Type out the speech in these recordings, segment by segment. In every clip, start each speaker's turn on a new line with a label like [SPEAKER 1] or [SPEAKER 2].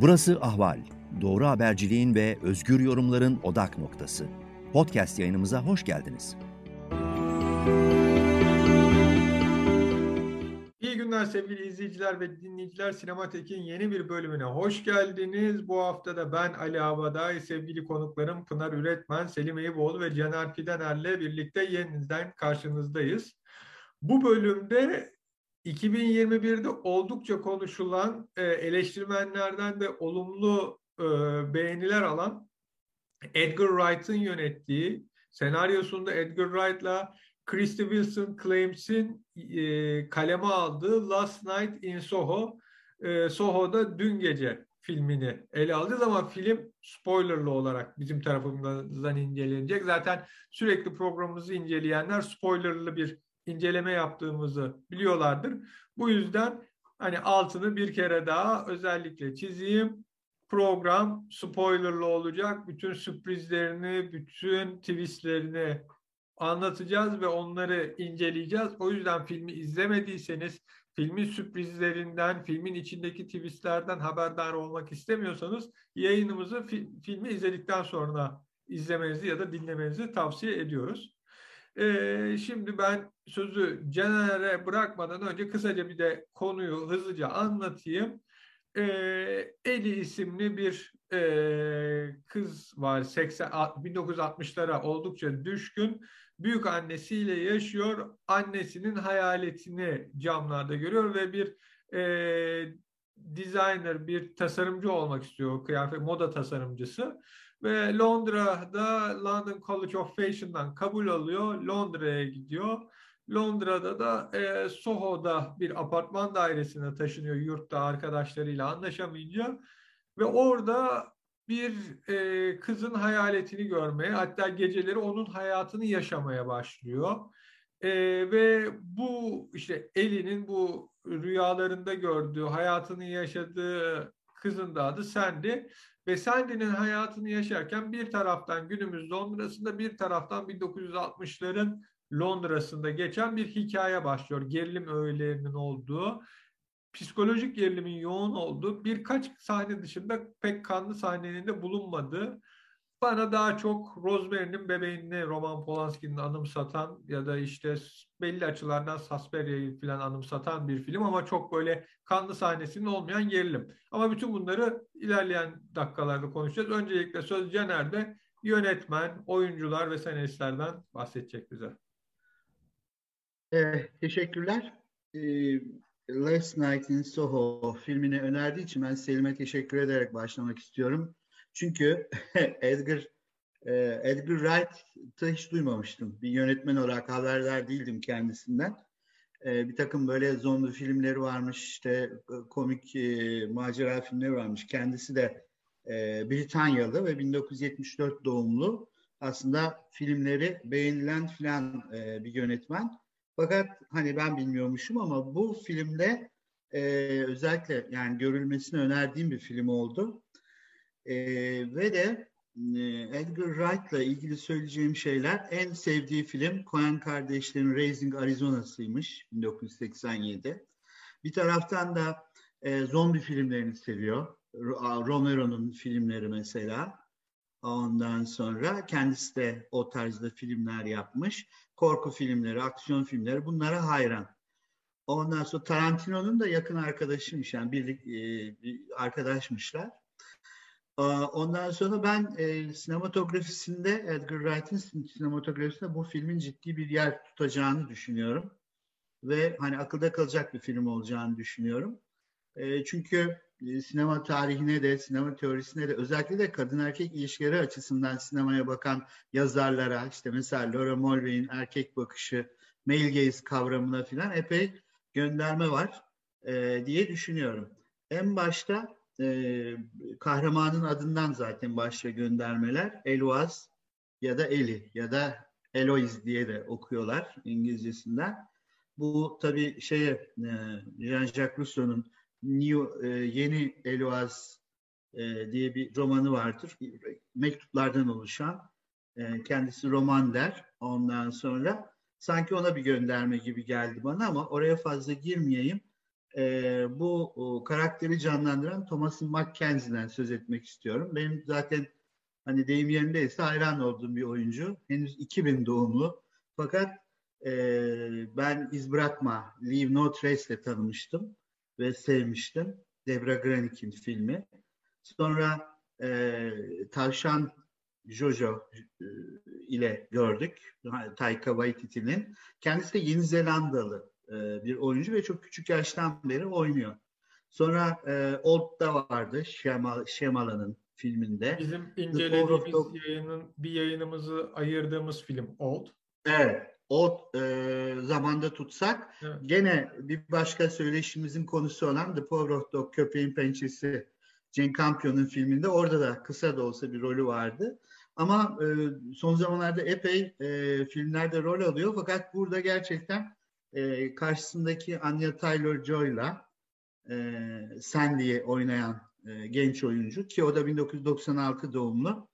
[SPEAKER 1] Burası Ahval. Doğru haberciliğin ve özgür yorumların odak noktası. Podcast yayınımıza hoş geldiniz.
[SPEAKER 2] İyi günler sevgili izleyiciler ve dinleyiciler. Sinematek'in yeni bir bölümüne hoş geldiniz. Bu hafta da ben Ali Abaday, sevgili konuklarım Pınar Üretmen, Selim Eyüboğlu ve Caner Fidener'le birlikte yeniden karşınızdayız. Bu bölümde 2021'de oldukça konuşulan e, eleştirmenlerden de olumlu e, beğeniler alan Edgar Wright'ın yönettiği senaryosunda Edgar Wright'la Christy Wilson Clames'in e, kaleme aldığı Last Night in Soho Soho'da dün gece filmini ele alacağız ama film spoilerlı olarak bizim tarafımızdan incelenecek. Zaten sürekli programımızı inceleyenler spoilerlı bir inceleme yaptığımızı biliyorlardır. Bu yüzden hani altını bir kere daha özellikle çizeyim. Program spoilerlı olacak. Bütün sürprizlerini, bütün twistlerini anlatacağız ve onları inceleyeceğiz. O yüzden filmi izlemediyseniz, filmin sürprizlerinden, filmin içindeki twistlerden haberdar olmak istemiyorsanız yayınımızı fi filmi izledikten sonra izlemenizi ya da dinlemenizi tavsiye ediyoruz. Ee, şimdi ben sözü Caner'e bırakmadan önce kısaca bir de konuyu hızlıca anlatayım. Ee, Eli isimli bir e, kız var. 80, 1960'lara oldukça düşkün. Büyük annesiyle yaşıyor. Annesinin hayaletini camlarda görüyor ve bir e, designer, bir tasarımcı olmak istiyor. Kıyafet, moda tasarımcısı. Ve Londra'da London College of Fashion'dan kabul alıyor. Londra'ya gidiyor. Londra'da da e, Soho'da bir apartman dairesine taşınıyor yurtta arkadaşlarıyla anlaşamayınca. Ve orada bir e, kızın hayaletini görmeye hatta geceleri onun hayatını yaşamaya başlıyor. E, ve bu işte Ellie'nin bu rüyalarında gördüğü, hayatını yaşadığı kızın da adı Sandy. Ve Sandy'nin hayatını yaşarken bir taraftan günümüz Londra'sında bir taraftan 1960'ların Londra'sında geçen bir hikaye başlıyor. Gerilim öğelerinin olduğu, psikolojik gerilimin yoğun olduğu birkaç sahne dışında pek kanlı sahnenin de bulunmadığı bana daha çok Rosemary'nin bebeğini Roman Polanski'nin anımsatan ya da işte belli açılardan Susperia'yı falan anımsatan bir film ama çok böyle kanlı sahnesinin olmayan gerilim. Ama bütün bunları ilerleyen dakikalarda konuşacağız. Öncelikle söz Caner'de yönetmen, oyuncular ve senaristlerden bahsedecek bize.
[SPEAKER 3] Ee, teşekkürler. Ee, Last Night in Soho filmini önerdiği için ben Selim'e teşekkür ederek başlamak istiyorum. Çünkü Edgar e, Edgar Wright'ı hiç duymamıştım. Bir yönetmen olarak haberdar değildim kendisinden. E, bir takım böyle zombi filmleri varmış, işte e, komik macera filmleri varmış. Kendisi de e, Britanyalı ve 1974 doğumlu. Aslında filmleri beğenilen filan bir yönetmen. Fakat hani ben bilmiyormuşum ama bu filmde özellikle yani görülmesini önerdiğim bir film oldu. E, ve de e, Edgar Wright'la ilgili söyleyeceğim şeyler en sevdiği film Coen kardeşlerin Raising Arizona'sıymış 1987. Bir taraftan da e, zombi filmlerini seviyor. Romero'nun filmleri mesela. Ondan sonra kendisi de o tarzda filmler yapmış. Korku filmleri, aksiyon filmleri bunlara hayran. Ondan sonra Tarantino'nun da yakın arkadaşıymış yani birlik e, arkadaşmışlar. Ondan sonra ben e, sinematografisinde Edgar Wright'in sinematografisinde bu filmin ciddi bir yer tutacağını düşünüyorum. Ve hani akılda kalacak bir film olacağını düşünüyorum. E, çünkü e, sinema tarihine de, sinema teorisine de özellikle de kadın erkek ilişkileri açısından sinemaya bakan yazarlara, işte mesela Laura Mulvey'in erkek bakışı, male gaze kavramına filan epey gönderme var e, diye düşünüyorum. En başta e, kahramanın adından zaten başlıyor göndermeler. Eloise ya da Eli ya da Eloise diye de okuyorlar İngilizcesinden. Bu tabii şeye e, Jean-Jacques Rousseau'nun New, e, Yeni Eloise e, diye bir romanı vardır. Mektuplardan oluşan. E, kendisi roman der. Ondan sonra sanki ona bir gönderme gibi geldi bana ama oraya fazla girmeyeyim. E, bu o, karakteri canlandıran Thomas Mackenzie'den söz etmek istiyorum. Benim zaten hani deyim yerindeyse hayran olduğum bir oyuncu. Henüz 2000 doğumlu. Fakat e, ben İz Bırakma, Leave No Trace ile tanımıştım ve sevmiştim. Debra Granik'in filmi. Sonra e, Tavşan Jojo e, ile gördük. Taika Waititi'nin. Kendisi de Yeni Zelandalı e, bir oyuncu ve çok küçük yaştan beri oynuyor. Sonra e, Old'da vardı Şemal, Şemala'nın filminde.
[SPEAKER 2] Bizim incelediğimiz yayının bir yayınımızı ayırdığımız film Old.
[SPEAKER 3] Evet. Old e, zamanda tutsak evet. gene bir başka söyleşimizin konusu olan The Power of Dog Köpeğin Pençesi Jane Campion'un filminde orada da kısa da olsa bir rolü vardı. Ama e, son zamanlarda epey e, filmlerde rol alıyor. Fakat burada gerçekten e, karşısındaki Anya Taylor-Joy'la e, Sandy'yi oynayan e, genç oyuncu ki o da 1996 doğumlu.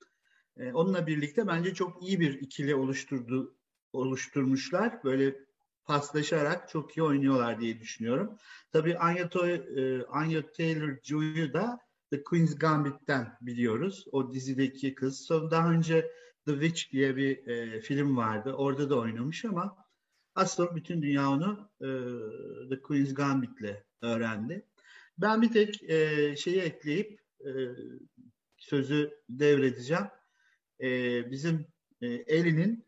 [SPEAKER 3] E, onunla birlikte bence çok iyi bir ikili oluşturdu oluşturmuşlar. Böyle paslaşarak çok iyi oynuyorlar diye düşünüyorum. Tabii Anya, Toy, e, Anya Taylor-Joy'u da The Queen's Gambit'ten biliyoruz. O dizideki kız. Sonra daha önce The Witch diye bir e, film vardı. Orada da oynamış ama asıl bütün dünya onu e, The Queen's Gambit'le öğrendi. Ben bir tek e, şeyi ekleyip e, sözü devredeceğim. E, bizim e, Eli'nin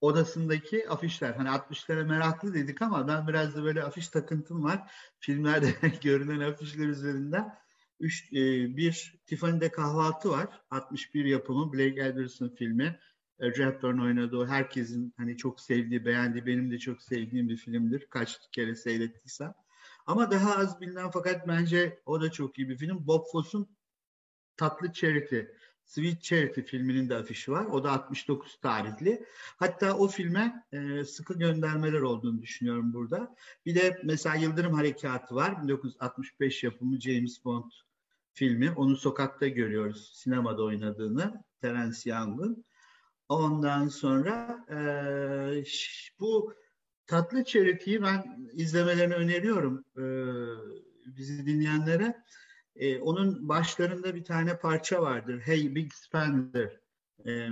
[SPEAKER 3] odasındaki afişler. Hani 60'lara meraklı dedik ama ben biraz da böyle afiş takıntım var. Filmlerde görünen afişler üzerinden. Üç, e, bir Tiffany'de kahvaltı var. 61 yapımı Blake Edwards'ın filmi. Redburn oynadığı herkesin hani çok sevdiği, beğendiği, benim de çok sevdiğim bir filmdir. Kaç kere seyrettiysem. Ama daha az bilinen fakat bence o da çok iyi bir film. Bob Fosse'un Tatlı Charity, Sweet Charity filminin de afişi var. O da 69 tarihli. Hatta o filme e, sıkı göndermeler olduğunu düşünüyorum burada. Bir de mesela Yıldırım Harekatı var. 1965 yapımı James Bond filmi. Onu sokakta görüyoruz sinemada oynadığını. Terence Young'un. Ondan sonra e, bu Tatlı Charity'yi ben izlemelerini öneriyorum e, bizi dinleyenlere. E, onun başlarında bir tane parça vardır. Hey Big Spender. E,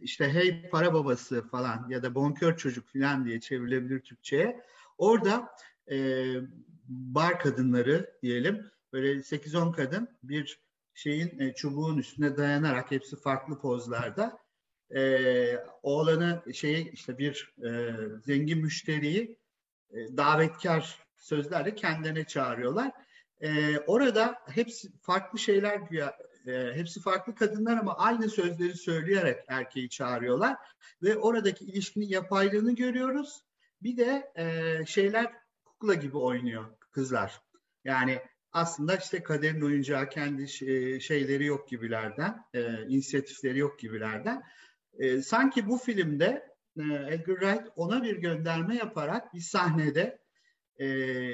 [SPEAKER 3] işte Hey Para Babası falan ya da Bonkör Çocuk falan diye çevrilebilir Türkçe'ye. Orada e, bar kadınları diyelim böyle 8-10 kadın bir şeyin e, çubuğun üstüne dayanarak hepsi farklı pozlarda e, oğlanı şey işte bir e, zengin müşteriyi e, davetkar sözlerle kendine çağırıyorlar. E, orada hepsi farklı şeyler güya e, hepsi farklı kadınlar ama aynı sözleri söyleyerek erkeği çağırıyorlar ve oradaki ilişkinin yapaylığını görüyoruz. Bir de e, şeyler kukla gibi oynuyor kızlar. Yani aslında işte kaderin oyuncağı kendi şeyleri yok gibilerden, e, inisiyatifleri yok gibilerden. E, sanki bu filmde e, Edgar Wright ona bir gönderme yaparak bir sahnede e,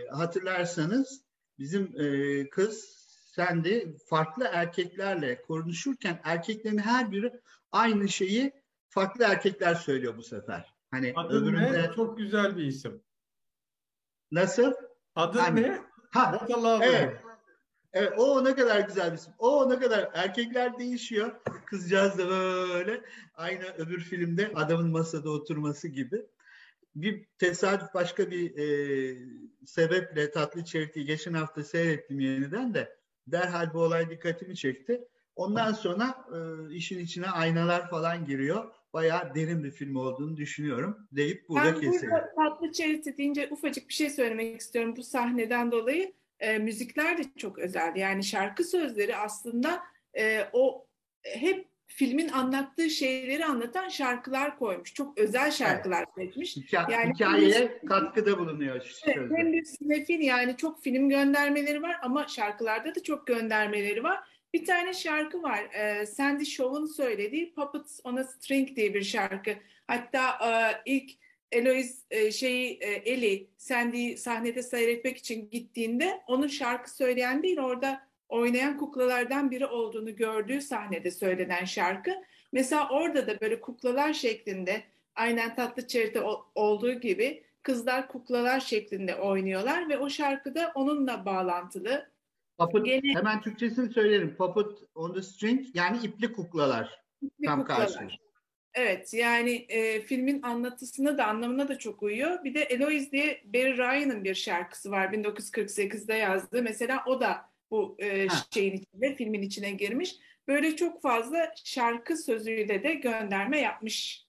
[SPEAKER 3] hatırlarsanız bizim e, kız Sandy farklı erkeklerle konuşurken erkeklerin her biri aynı şeyi farklı erkekler söylüyor bu sefer.
[SPEAKER 2] Hani Adın öbüründe... ne? Çok güzel bir isim.
[SPEAKER 3] Nasıl?
[SPEAKER 2] Adın hani... ne?
[SPEAKER 3] Ha, evet. Evet, o ne kadar güzel bir isim. O ne kadar erkekler değişiyor. Kızcağız da böyle aynı öbür filmde adamın masada oturması gibi. Bir tesadüf başka bir e, sebeple tatlı çerikliği geçen hafta seyrettim yeniden de derhal bu olay dikkatimi çekti. Ondan sonra e, işin içine aynalar falan giriyor. Bayağı derin bir film olduğunu düşünüyorum deyip burada ben keselim. Burada
[SPEAKER 4] tatlı çeriti deyince ufacık bir şey söylemek istiyorum bu sahneden dolayı e, müzikler de çok özel. Yani şarkı sözleri aslında e, o hep filmin anlattığı şeyleri anlatan şarkılar koymuş. Çok özel şarkılar evet. seçmiş.
[SPEAKER 3] Hikaye, yani hikayeye bir, katkıda bulunuyor.
[SPEAKER 4] Evet, hem bir sinefil yani çok film göndermeleri var ama şarkılarda da çok göndermeleri var. Bir tane şarkı var. E, Sandy Shaw'un söylediği Puppets on a String diye bir şarkı. Hatta e, ilk Eloise e, şeyi e, Eli Sandy sahnede seyretmek için gittiğinde onun şarkı söyleyen değil orada oynayan kuklalardan biri olduğunu gördüğü sahnede söylenen şarkı. Mesela orada da böyle kuklalar şeklinde aynen tatlı çerite olduğu gibi kızlar kuklalar şeklinde oynuyorlar ve o şarkı da onunla bağlantılı.
[SPEAKER 3] Puppet, Gene, hemen Türkçesini söylerim. Puppet on the string yani ipli kuklalar.
[SPEAKER 4] İpli tam kuklalar. karşı. Evet yani e, filmin anlatısına da anlamına da çok uyuyor. Bir de Eloise diye Barry Ryan'ın bir şarkısı var 1948'de yazdığı. Mesela o da bu e, şeyin içinde filmin içine girmiş. Böyle çok fazla şarkı sözüyle de gönderme yapmış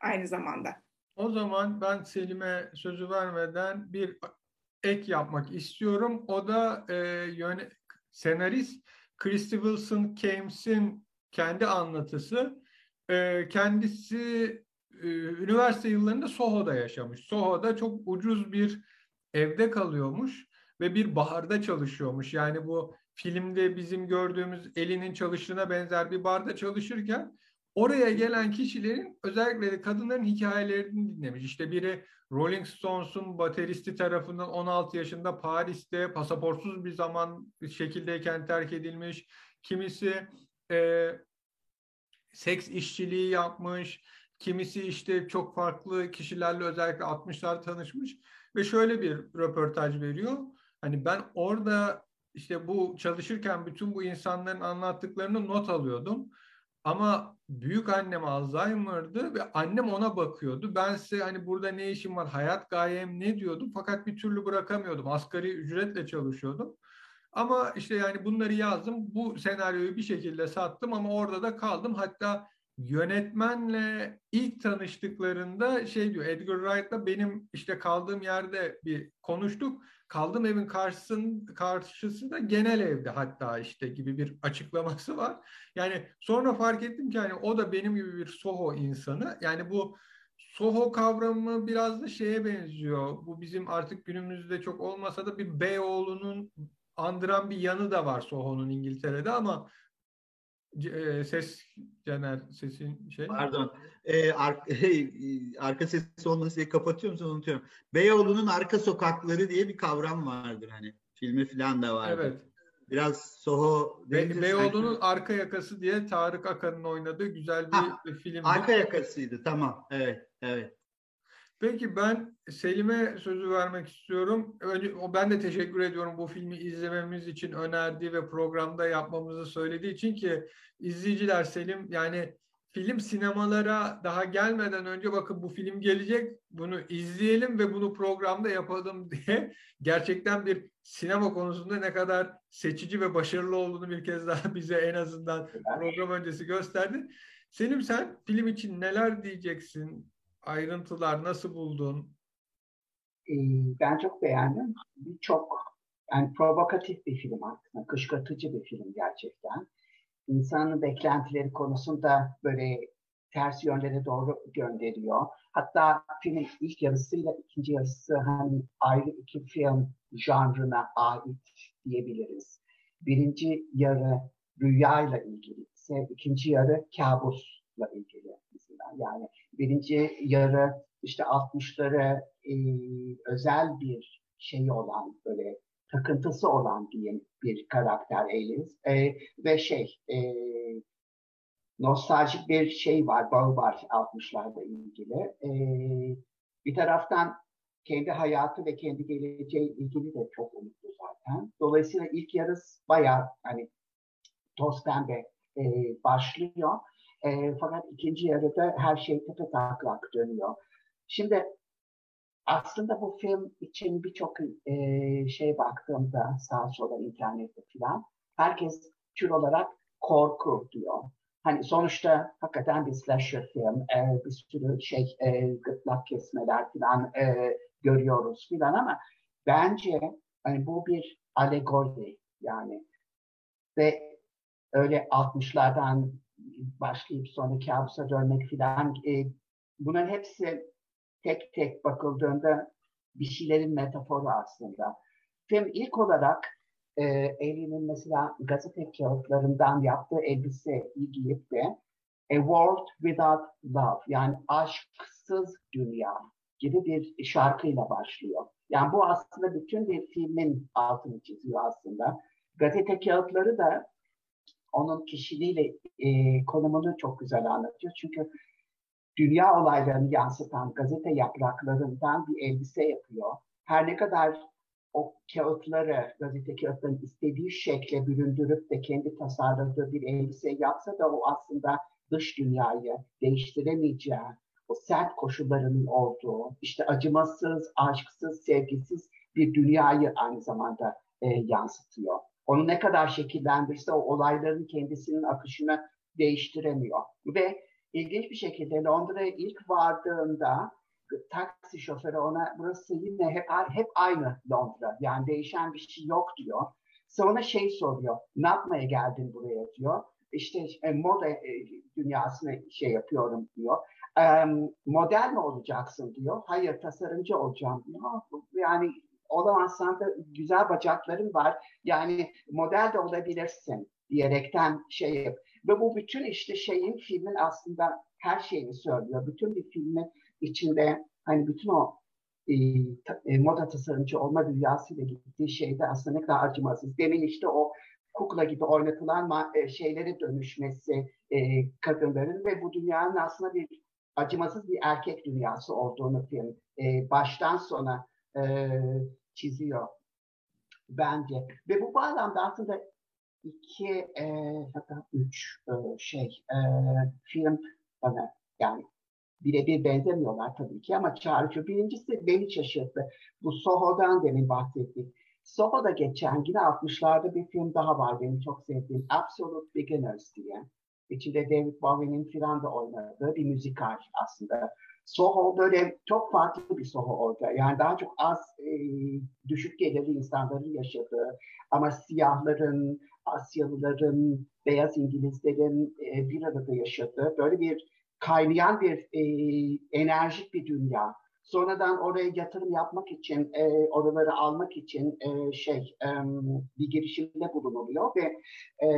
[SPEAKER 4] aynı zamanda.
[SPEAKER 2] O zaman ben Selim'e sözü vermeden bir ek yapmak istiyorum. O da e, yöne, senarist Christy Wilson Cames'in kendi anlatısı. E, kendisi e, üniversite yıllarında Soho'da yaşamış. Soho'da çok ucuz bir evde kalıyormuş ve bir baharda çalışıyormuş. Yani bu filmde bizim gördüğümüz elinin çalıştığına benzer bir barda çalışırken oraya gelen kişilerin özellikle de kadınların hikayelerini dinlemiş. İşte biri Rolling Stones'un bateristi tarafından 16 yaşında Paris'te pasaportsuz bir zaman şekildeyken terk edilmiş. Kimisi e, seks işçiliği yapmış. Kimisi işte çok farklı kişilerle özellikle 60'lar tanışmış ve şöyle bir röportaj veriyor. Hani ben orada işte bu çalışırken bütün bu insanların anlattıklarını not alıyordum. Ama büyük annem Alzheimer'dı ve annem ona bakıyordu. Ben size hani burada ne işim var, hayat gayem ne diyordum. Fakat bir türlü bırakamıyordum. Asgari ücretle çalışıyordum. Ama işte yani bunları yazdım. Bu senaryoyu bir şekilde sattım ama orada da kaldım. Hatta yönetmenle ilk tanıştıklarında şey diyor Edgar Wright'la benim işte kaldığım yerde bir konuştuk. Kaldığım evin karşısın, karşısında genel evde hatta işte gibi bir açıklaması var. Yani sonra fark ettim ki hani o da benim gibi bir Soho insanı. Yani bu Soho kavramı biraz da şeye benziyor. Bu bizim artık günümüzde çok olmasa da bir Beyoğlu'nun andıran bir yanı da var Soho'nun İngiltere'de ama e, ses Caner sesin şey.
[SPEAKER 3] Pardon. Ee, ar arka sesi olması diye kapatıyorum sonra unutuyorum. Beyoğlu'nun arka sokakları diye bir kavram vardır hani. Filmi falan da vardır. Evet. Biraz Soho
[SPEAKER 2] Be Beyoğlu'nun arka yakası diye Tarık Akan'ın oynadığı güzel bir ha, film.
[SPEAKER 3] Arka yakasıydı tamam. Evet, evet.
[SPEAKER 2] Peki ben Selim'e sözü vermek istiyorum. Önce, ben de teşekkür ediyorum bu filmi izlememiz için önerdiği ve programda yapmamızı söylediği için ki izleyiciler Selim yani film sinemalara daha gelmeden önce bakın bu film gelecek bunu izleyelim ve bunu programda yapalım diye gerçekten bir sinema konusunda ne kadar seçici ve başarılı olduğunu bir kez daha bize en azından program öncesi gösterdi. Selim sen film için neler diyeceksin? Ayrıntılar nasıl buldun?
[SPEAKER 5] Ee, ben çok beğendim. Çok yani provokatif bir film aslında. Kışkırtıcı bir film gerçekten. İnsanın beklentileri konusunda böyle ters yönlere doğru gönderiyor. Hatta filmin ilk yarısıyla ikinci yarısı hani ayrı iki film janrına ait diyebiliriz. Birinci yarı rüyayla ilgili ise ikinci yarı kabusla ilgili mesela. Yani birinci yarı işte 60'ları e, özel bir şey olan böyle takıntısı olan diyeyim bir karakter Elis e, ve şey e, nostaljik bir şey var, bağı var 60'larda ilgili. E, bir taraftan kendi hayatı ve kendi geleceği ilgili de çok umutlu zaten. Dolayısıyla ilk yarısı bayağı hani toz pembe e, başlıyor. E, fakat ikinci yarıda her şey tepe taklak dönüyor. Şimdi aslında bu film için birçok e, şey baktığımda sağa sola internette falan herkes tür olarak korku diyor. Hani sonuçta hakikaten bir slasher film, e, bir sürü şey e, gırtlak kesmeler falan e, görüyoruz filan ama bence hani bu bir alegori yani ve öyle 60'lardan başlayıp sonra kabusa dönmek filan e, bunların hepsi tek tek bakıldığında bir şeylerin metaforu aslında. Film ilk olarak e, Eli'nin mesela gazete kağıtlarından yaptığı elbiseyi giyip de A World Without Love yani aşksız dünya gibi bir şarkıyla başlıyor. Yani bu aslında bütün bir filmin altını çiziyor aslında. Gazete kağıtları da onun kişiliğiyle e, konumunu çok güzel anlatıyor. Çünkü dünya olaylarını yansıtan gazete yapraklarından bir elbise yapıyor. Her ne kadar o kağıtları, gazete kağıtlarını istediği şekle büründürüp de kendi tasarladığı bir elbise yapsa da o aslında dış dünyayı değiştiremeyeceği, o sert koşullarının olduğu, işte acımasız, aşksız, sevgisiz bir dünyayı aynı zamanda e, yansıtıyor. Onu ne kadar şekillendirse o olayların kendisinin akışını değiştiremiyor. Ve ilginç bir şekilde Londra'ya ilk vardığında taksi şoförü ona burası yine hep, hep aynı Londra. Yani değişen bir şey yok diyor. Sonra şey soruyor. Ne yapmaya geldin buraya diyor. İşte e, moda e, dünyasına şey yapıyorum diyor. E, model mi olacaksın diyor. Hayır tasarımcı olacağım diyor. Yani olamazsan da güzel bacakların var. Yani model de olabilirsin diyerekten şey yap. Ve bu bütün işte şeyin filmin aslında her şeyini söylüyor. Bütün bir filmin içinde hani bütün o e, e, moda tasarımcı olma dünyasıyla gittiği şeyde aslında ne kadar acımasız. Demin işte o kukla gibi oynatılan e, şeylere dönüşmesi e, kadınların ve bu dünyanın aslında bir acımasız bir erkek dünyası olduğunu film e, baştan sona e, çiziyor bence. Ve bu bağlamda aslında iki e, hatta üç e, şey e, film bana yani birebir benzemiyorlar tabii ki ama çağrıcı. Birincisi beni şaşırttı. Bu Soho'dan demin bahsettik. Soho'da geçen yine 60'larda bir film daha var benim çok sevdiğim. Absolute Beginners diye. İçinde David Bowie'nin filan da oynadığı bir müzikal aslında. Soho böyle çok farklı bir Soho orada. Yani daha çok az e, düşük gelirli insanların yaşadığı ama siyahların, Asyalıların, beyaz İngilizlerin e, bir arada yaşadığı böyle bir kaynayan bir e, enerjik bir dünya. Sonradan oraya yatırım yapmak için, e, oraları almak için e, şey e, bir girişimde bulunuluyor ve e,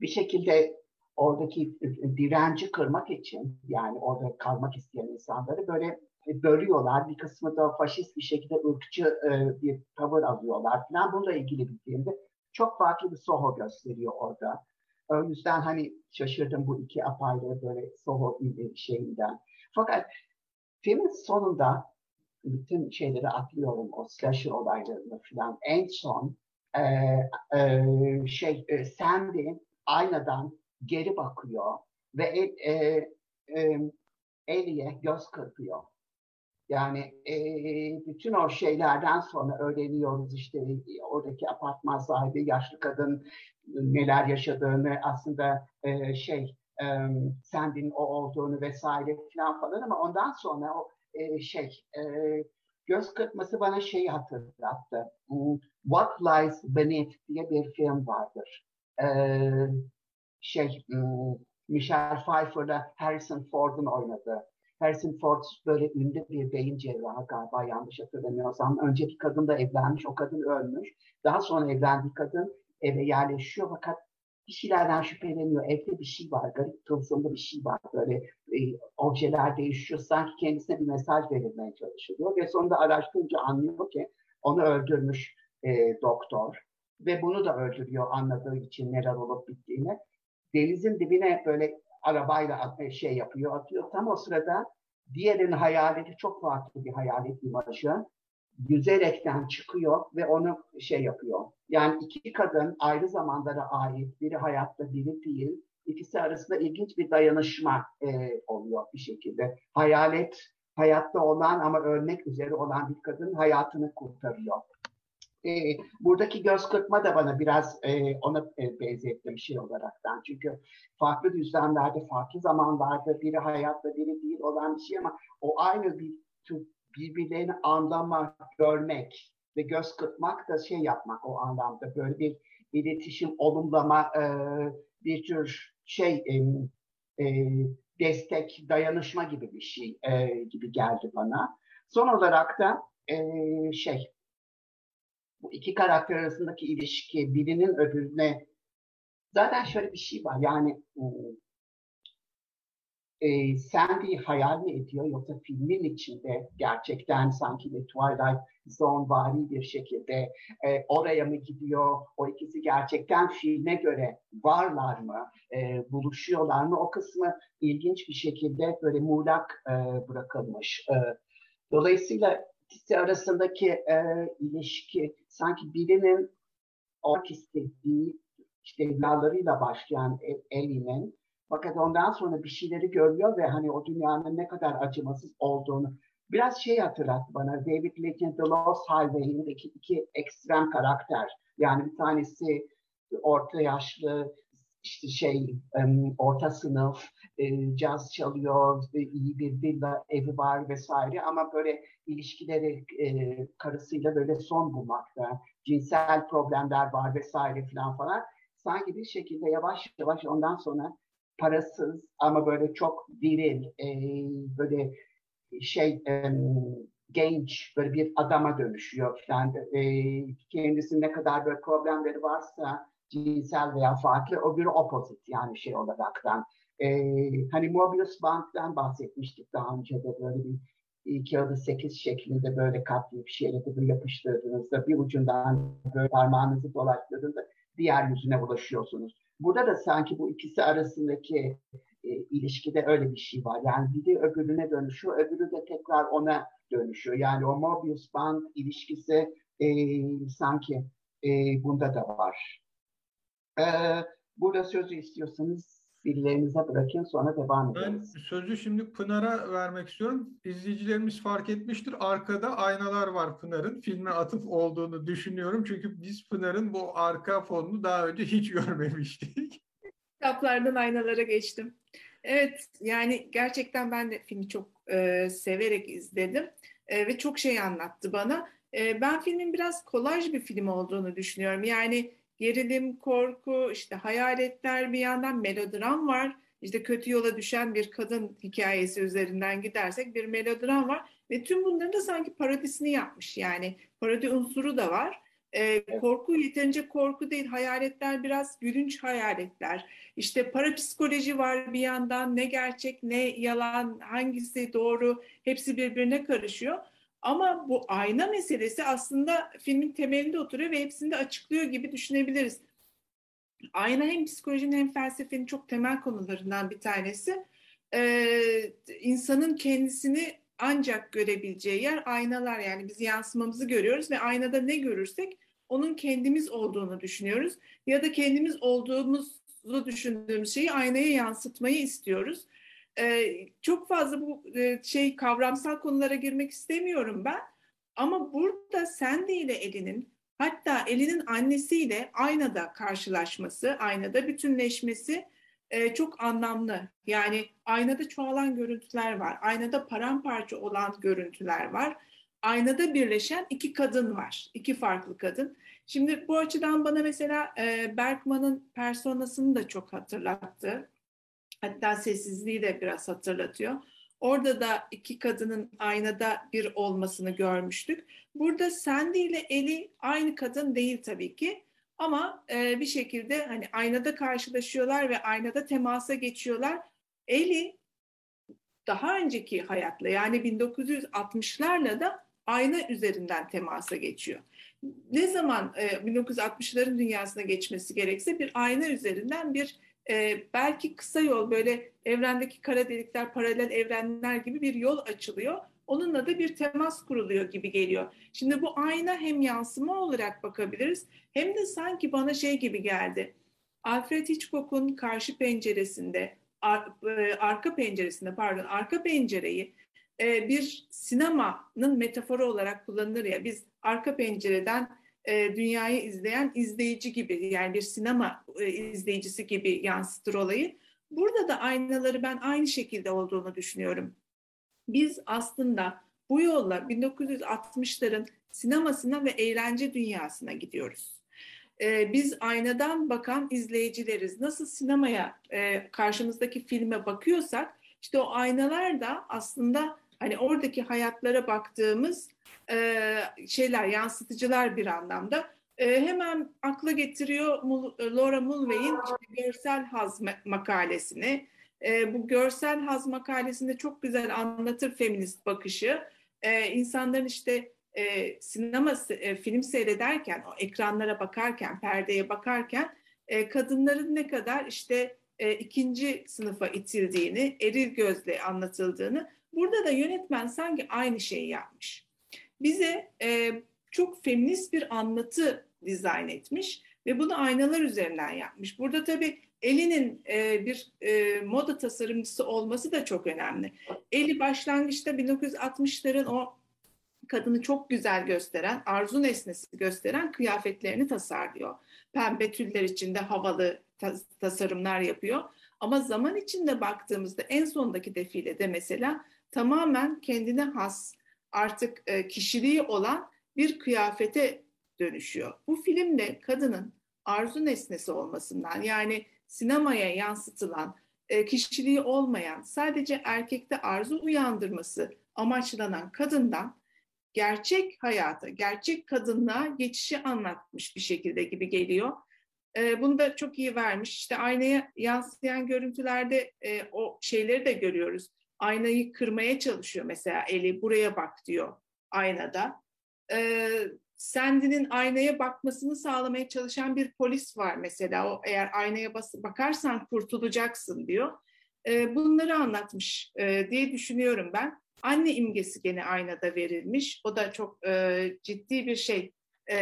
[SPEAKER 5] bir şekilde oradaki direnci kırmak için yani orada kalmak isteyen insanları böyle bölüyorlar. Bir kısmı da faşist bir şekilde ırkçı e, bir tavır alıyorlar falan. Bununla ilgili bir filmde çok farklı bir Soho gösteriyor orada. O yüzden hani şaşırdım bu iki apayrı böyle Soho şeyinden. Fakat filmin sonunda bütün şeyleri atlıyorum o slasher olaylarını falan. En son e, e, şey e, Sandy aynadan geri bakıyor ve e, e, Ellie'ye göz kırpıyor. Yani e, bütün o şeylerden sonra öğreniyoruz işte oradaki apartman sahibi yaşlı kadın neler yaşadığını aslında e, şey e, Sandy'nin o olduğunu vesaire falan falan ama ondan sonra o e, şey e, göz kırpması bana şeyi hatırlattı. What Lies Beneath diye bir film vardır. E, şey Michelle Pfeiffer'la Harrison Ford'un oynadığı. Harrison Ford böyle ünlü bir beyin cerrahı galiba yanlış hatırlamıyorsam. Önceki kadın da evlenmiş, o kadın ölmüş. Daha sonra evlendiği kadın eve yerleşiyor fakat bir şeylerden şüpheleniyor. Evde bir şey var, garip tılsımlı bir şey var. Böyle e, objeler değişiyor. Sanki kendisine bir mesaj verilmeye çalışılıyor. Ve sonunda araştırınca anlıyor ki onu öldürmüş e, doktor. Ve bunu da öldürüyor anladığı için neler olup bittiğini. Denizin dibine böyle arabayla şey yapıyor, atıyor. Tam o sırada diğerinin hayaleti çok farklı bir hayalet imajı yüzerekten çıkıyor ve onu şey yapıyor. Yani iki kadın ayrı zamanlara ait, biri hayatta biri değil. İkisi arasında ilginç bir dayanışma e, oluyor bir şekilde. Hayalet hayatta olan ama ölmek üzere olan bir kadın hayatını kurtarıyor. E, buradaki göz kırpma da bana biraz e, ona e, benzettim şey olaraktan. Çünkü farklı düzlemlerde, farklı zamanlarda biri hayatta biri değil olan bir şey ama o aynı bir birbirlerini anlamak, görmek ve göz kırpmak da şey yapmak o anlamda böyle bir iletişim, olumlama, e, bir tür şey e, e, destek, dayanışma gibi bir şey e, gibi geldi bana. Son olarak da e, şey bu iki karakter arasındaki ilişki birinin öbürüne zaten şöyle bir şey var yani e, Sandy hayal mi ediyor yoksa filmin içinde gerçekten sanki bir Twilight Zone vari bir şekilde e, oraya mı gidiyor? O ikisi gerçekten filme göre varlar mı? E, buluşuyorlar mı? O kısmı ilginç bir şekilde böyle muğlak e, bırakılmış. E, dolayısıyla ikisi arasındaki e, ilişki sanki birinin olmak istediği işte evlarlarıyla başlayan Ellie'nin fakat ondan sonra bir şeyleri görüyor ve hani o dünyanın ne kadar acımasız olduğunu biraz şey hatırlattı bana. David Leach'in The Lost Highway'indeki iki ekstrem karakter. Yani bir tanesi orta yaşlı işte şey orta sınıf e, caz çalıyor iyi bir villa evi var vesaire ama böyle ilişkileri e, karısıyla böyle son bulmakta cinsel problemler var vesaire falan falan sanki bir şekilde yavaş yavaş ondan sonra parasız ama böyle çok viril, e, böyle şey e, genç böyle bir adama dönüşüyor falan. E, kendisi ne kadar böyle problemleri varsa cinsel veya farklı bir opposite yani şey olaraktan. E, hani Mobius Bank'tan bahsetmiştik daha önce de böyle bir kağıdı sekiz şeklinde böyle katlayıp şeyle de yapıştırdığınızda bir ucundan böyle parmağınızı dolaştırdığınızda diğer yüzüne ulaşıyorsunuz. Burada da sanki bu ikisi arasındaki e, ilişkide öyle bir şey var. Yani biri öbürüne dönüşüyor, öbürü de tekrar ona dönüşüyor. Yani o Mobius Band ilişkisi e, sanki e, bunda da var. E, burada sözü istiyorsanız birilerinize bırakın sonra devam ederiz.
[SPEAKER 2] Ben sözü şimdi Pınar'a vermek istiyorum. İzleyicilerimiz fark etmiştir. Arkada aynalar var Pınar'ın. Filme atıf olduğunu düşünüyorum. Çünkü biz Pınar'ın bu arka fonunu daha önce hiç görmemiştik.
[SPEAKER 4] Kitaplardan aynalara geçtim. Evet yani gerçekten ben de filmi çok e, severek izledim. E, ve çok şey anlattı bana. E, ben filmin biraz kolaj bir film olduğunu düşünüyorum. Yani gerilim, korku, işte hayaletler bir yandan melodram var. İşte kötü yola düşen bir kadın hikayesi üzerinden gidersek bir melodram var. Ve tüm bunların da sanki parodisini yapmış. Yani parodi unsuru da var. Ee, korku yeterince korku değil. Hayaletler biraz gülünç hayaletler. İşte parapsikoloji var bir yandan. Ne gerçek, ne yalan, hangisi doğru hepsi birbirine karışıyor. Ama bu ayna meselesi aslında filmin temelinde oturuyor ve hepsini de açıklıyor gibi düşünebiliriz. Ayna hem psikolojinin hem felsefenin çok temel konularından bir tanesi. Ee, insanın kendisini ancak görebileceği yer aynalar yani biz yansımamızı görüyoruz ve aynada ne görürsek onun kendimiz olduğunu düşünüyoruz ya da kendimiz olduğumuzu düşündüğümüz şeyi aynaya yansıtmayı istiyoruz. E, çok fazla bu e, şey kavramsal konulara girmek istemiyorum ben. Ama burada Sandy ile Elinin hatta Elinin annesiyle aynada karşılaşması, aynada bütünleşmesi e, çok anlamlı. Yani aynada çoğalan görüntüler var. Aynada paramparça olan görüntüler var. Aynada birleşen iki kadın var. iki farklı kadın. Şimdi bu açıdan bana mesela e, Bergman'ın personasını da çok hatırlattı. Hatta sessizliği de biraz hatırlatıyor. Orada da iki kadının aynada bir olmasını görmüştük. Burada Sandy ile Eli aynı kadın değil tabii ki. Ama e, bir şekilde hani aynada karşılaşıyorlar ve aynada temasa geçiyorlar. Eli daha önceki hayatla yani 1960'larla da ayna üzerinden temasa geçiyor. Ne zaman e, 1960'ların dünyasına geçmesi gerekse bir ayna üzerinden bir e, belki kısa yol böyle evrendeki kara delikler, paralel evrenler gibi bir yol açılıyor. Onunla da bir temas kuruluyor gibi geliyor. Şimdi bu ayna hem yansıma olarak bakabiliriz hem de sanki bana şey gibi geldi. Alfred Hitchcock'un karşı penceresinde, ar, e, arka penceresinde pardon, arka pencereyi e, bir sinemanın metaforu olarak kullanılır ya. Biz arka pencereden e, dünyayı izleyen izleyici gibi yani bir sinema e, izleyicisi gibi yansıtır olayı. Burada da aynaları ben aynı şekilde olduğunu düşünüyorum. Biz aslında bu yolla 1960'ların sinemasına ve eğlence dünyasına gidiyoruz. Ee, biz aynadan bakan izleyicileriz. Nasıl sinemaya e, karşımızdaki filme bakıyorsak işte o aynalar da aslında hani oradaki hayatlara baktığımız e, şeyler, yansıtıcılar bir anlamda. E, hemen akla getiriyor Laura Mulvey'in işte görsel haz makalesini. e, bu görsel haz makalesinde çok güzel anlatır feminist bakışı. E, insanların işte e, sinema e, film seyrederken, o ekranlara bakarken, perdeye bakarken e, kadınların ne kadar işte e, ikinci sınıfa itildiğini, eril gözle anlatıldığını, burada da yönetmen sanki aynı şeyi yapmış. Bize e, çok feminist bir anlatı dizayn etmiş ve bunu aynalar üzerinden yapmış. Burada tabii Eli'nin e, bir e, moda tasarımcısı olması da çok önemli. Eli başlangıçta 1960'ların o kadını çok güzel gösteren, arzu nesnesi gösteren kıyafetlerini tasarlıyor. Pembe tüller içinde havalı tas- tasarımlar yapıyor. Ama zaman içinde baktığımızda en sondaki defilede mesela tamamen kendine has, artık e, kişiliği olan bir kıyafete dönüşüyor. Bu filmde kadının arzu nesnesi olmasından yani sinemaya yansıtılan e, kişiliği olmayan sadece erkekte arzu uyandırması amaçlanan kadından gerçek hayata, gerçek kadınlığa geçişi anlatmış bir şekilde gibi geliyor. E, bunu da çok iyi vermiş. İşte aynaya yansıyan görüntülerde e, o şeyleri de görüyoruz. Aynayı kırmaya çalışıyor mesela Eli buraya bak diyor aynada. E, Sandy'nin aynaya bakmasını sağlamaya çalışan bir polis var mesela. O eğer aynaya bas- bakarsan kurtulacaksın diyor. E, bunları anlatmış e, diye düşünüyorum ben. Anne imgesi gene aynada verilmiş. O da çok e, ciddi bir şey e,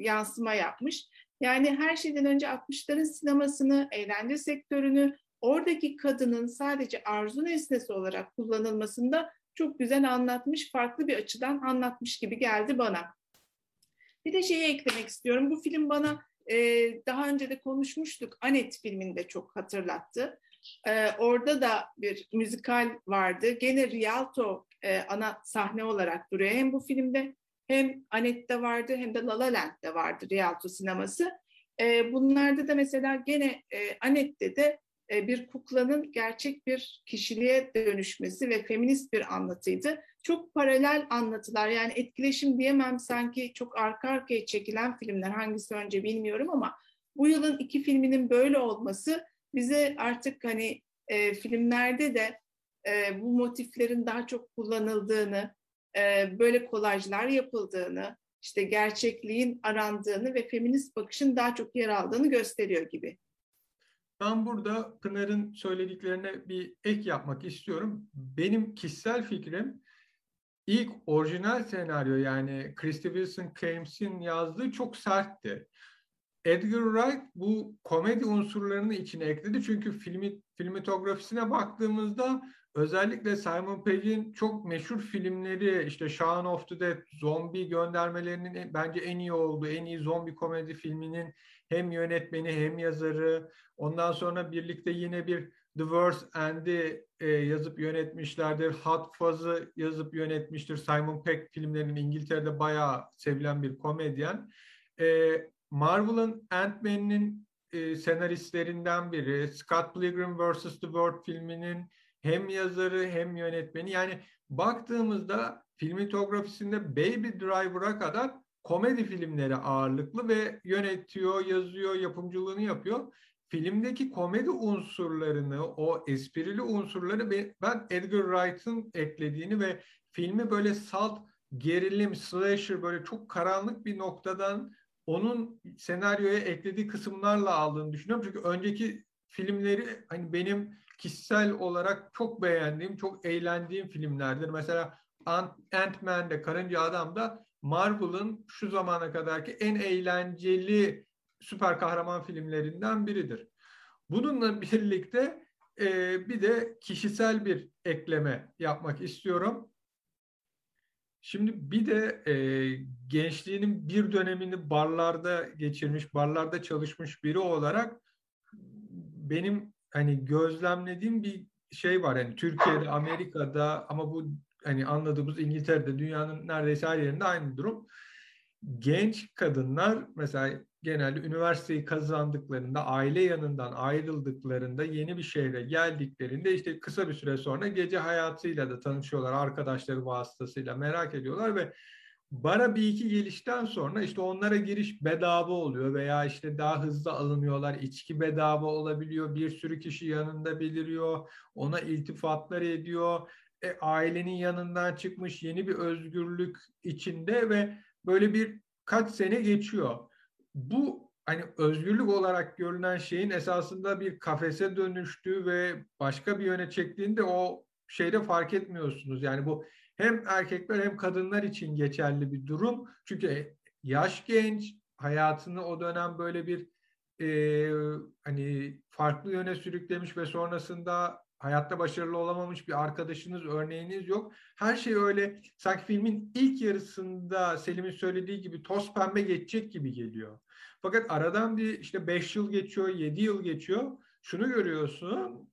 [SPEAKER 4] yansıma yapmış. Yani her şeyden önce 60'ların sinemasını, eğlence sektörünü, oradaki kadının sadece arzu nesnesi olarak kullanılmasında çok güzel anlatmış, farklı bir açıdan anlatmış gibi geldi bana. Bir de şeyi eklemek istiyorum. Bu film bana e, daha önce de konuşmuştuk. Anet filminde çok hatırlattı. E, orada da bir müzikal vardı. Gene Rialto e, ana sahne olarak duruyor. Hem bu filmde hem Anet'te vardı hem de La La Land'de vardı Rialto sineması. E, bunlarda da mesela gene e, Anet'te de bir kuklanın gerçek bir kişiliğe dönüşmesi ve feminist bir anlatıydı. Çok paralel anlatılar yani etkileşim diyemem sanki çok arka arkaya çekilen filmler hangisi önce bilmiyorum ama bu yılın iki filminin böyle olması bize artık hani e, filmlerde de e, bu motiflerin daha çok kullanıldığını, e, böyle kolajlar yapıldığını, işte gerçekliğin arandığını ve feminist bakışın daha çok yer aldığını gösteriyor gibi.
[SPEAKER 2] Ben burada Pınar'ın söylediklerine bir ek yapmak istiyorum. Benim kişisel fikrim ilk orijinal senaryo yani Christy Wilson Cames'in yazdığı çok sertti. Edgar Wright bu komedi unsurlarını içine ekledi. Çünkü filmi, filmitografisine baktığımızda özellikle Simon Pegg'in çok meşhur filmleri işte Shaun of the Dead, zombi göndermelerinin bence en iyi olduğu, en iyi zombi komedi filminin hem yönetmeni hem yazarı. Ondan sonra birlikte yine bir The Worst End'i e, yazıp yönetmişlerdir. Hot Fuzz'ı yazıp yönetmiştir. Simon Pegg filmlerinin İngiltere'de bayağı sevilen bir komedyen. E, Marvel'ın Ant-Man'in e, senaristlerinden biri. Scott Pilgrim vs. The World filminin hem yazarı hem yönetmeni. Yani baktığımızda filmitografisinde Baby Driver'a kadar komedi filmleri ağırlıklı ve yönetiyor, yazıyor, yapımcılığını yapıyor. Filmdeki komedi unsurlarını, o esprili unsurları ben Edgar Wright'ın eklediğini ve filmi böyle salt gerilim, slasher böyle çok karanlık bir noktadan onun senaryoya eklediği kısımlarla aldığını düşünüyorum. Çünkü önceki filmleri hani benim kişisel olarak çok beğendiğim, çok eğlendiğim filmlerdir. Mesela Ant-Man'de, Karınca Adam'da Marvel'ın şu zamana kadarki en eğlenceli süper kahraman filmlerinden biridir. Bununla birlikte e, bir de kişisel bir ekleme yapmak istiyorum. Şimdi bir de e, gençliğinin bir dönemini barlarda geçirmiş, barlarda çalışmış biri olarak benim hani gözlemlediğim bir şey var. Yani Türkiye'de, Amerika'da ama bu hani anladığımız İngiltere'de dünyanın neredeyse her yerinde aynı durum. Genç kadınlar mesela genelde üniversiteyi kazandıklarında, aile yanından ayrıldıklarında, yeni bir şehre geldiklerinde işte kısa bir süre sonra gece hayatıyla da tanışıyorlar, arkadaşları vasıtasıyla merak ediyorlar ve bara bir iki gelişten sonra işte onlara giriş bedava oluyor veya işte daha hızlı alınıyorlar. İçki bedava olabiliyor. Bir sürü kişi yanında beliriyor. Ona iltifatlar ediyor. E, ailenin yanından çıkmış yeni bir özgürlük içinde ve böyle bir kaç sene geçiyor. Bu hani özgürlük olarak görünen şeyin esasında bir kafese dönüştüğü ve başka bir yöne çektiğinde o şeyde fark etmiyorsunuz. Yani bu hem erkekler hem kadınlar için geçerli bir durum. Çünkü yaş genç, hayatını o dönem böyle bir e, hani farklı yöne sürüklemiş ve sonrasında hayatta başarılı olamamış bir arkadaşınız, örneğiniz yok. Her şey öyle sanki filmin ilk yarısında Selim'in söylediği gibi toz pembe geçecek gibi geliyor. Fakat aradan bir işte 5 yıl geçiyor, 7 yıl geçiyor. Şunu görüyorsun,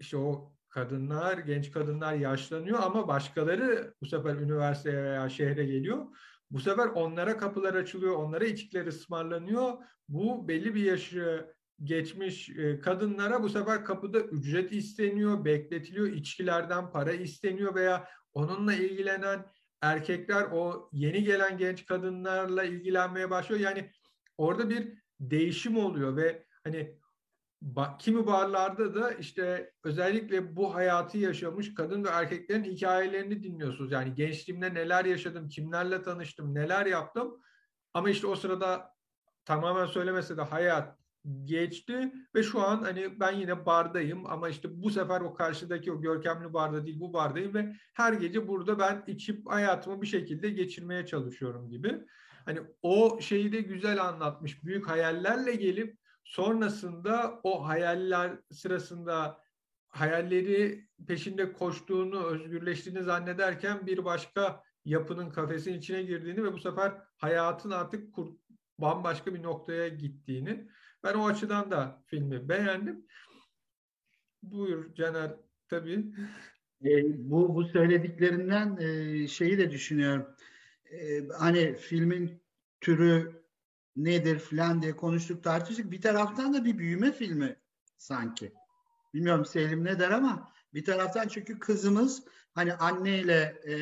[SPEAKER 2] işte o kadınlar, genç kadınlar yaşlanıyor ama başkaları bu sefer üniversiteye veya şehre geliyor. Bu sefer onlara kapılar açılıyor, onlara içkiler ısmarlanıyor. Bu belli bir yaşı geçmiş e, kadınlara bu sefer kapıda ücret isteniyor, bekletiliyor, içkilerden para isteniyor veya onunla ilgilenen erkekler o yeni gelen genç kadınlarla ilgilenmeye başlıyor. Yani orada bir değişim oluyor ve hani kimi barlarda da işte özellikle bu hayatı yaşamış kadın ve erkeklerin hikayelerini dinliyorsunuz. Yani gençliğimde neler yaşadım, kimlerle tanıştım, neler yaptım. Ama işte o sırada tamamen söylemese de hayat geçti ve şu an hani ben yine bardayım ama işte bu sefer o karşıdaki o görkemli barda değil bu bardayım ve her gece burada ben içip hayatımı bir şekilde geçirmeye çalışıyorum gibi. Hani o şeyi de güzel anlatmış. Büyük hayallerle gelip sonrasında o hayaller sırasında hayalleri peşinde koştuğunu, özgürleştiğini zannederken bir başka yapının kafesin içine girdiğini ve bu sefer hayatın artık bambaşka bir noktaya gittiğini. Ben o açıdan da filmi beğendim. Buyur Caner tabii.
[SPEAKER 3] E, bu bu söylediklerinden e, şeyi de düşünüyorum. E, hani filmin türü nedir falan diye konuştuk tartıştık. Bir taraftan da bir büyüme filmi sanki. Bilmiyorum Selim ne der ama bir taraftan çünkü kızımız hani anneyle e,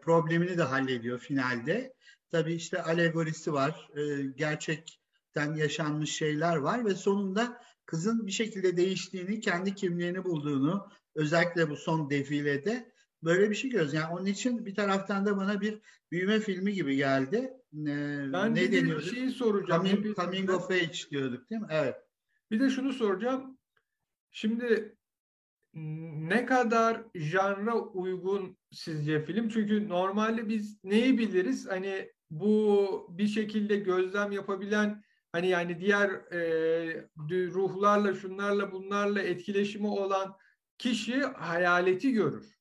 [SPEAKER 3] problemini de hallediyor finalde. Tabii işte alegorisi var. E, gerçekten yaşanmış şeyler var ve sonunda kızın bir şekilde değiştiğini, kendi kimliğini bulduğunu özellikle bu son defilede böyle bir şey görüyoruz. Yani onun için bir taraftan da bana bir büyüme filmi gibi geldi.
[SPEAKER 2] Ee, ben ne deniyordu? Bir şey soracağım.
[SPEAKER 3] Coming, coming of age diyorduk değil mi? Evet.
[SPEAKER 2] Bir de şunu soracağım. Şimdi ne kadar janra uygun sizce film? Çünkü normalde biz neyi biliriz? Hani bu bir şekilde gözlem yapabilen hani yani diğer e, ruhlarla şunlarla bunlarla etkileşimi olan kişi hayaleti görür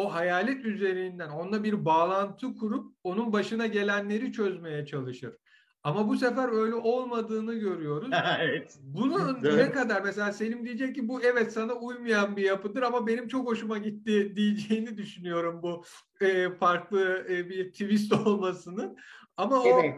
[SPEAKER 2] o hayalet üzerinden onunla bir bağlantı kurup onun başına gelenleri çözmeye çalışır. Ama bu sefer öyle olmadığını görüyoruz. evet. Bunu ne kadar mesela Selim diyecek ki bu evet sana uymayan bir yapıdır ama benim çok hoşuma gitti diyeceğini düşünüyorum bu e, farklı e, bir twist olmasının. Ama o evet,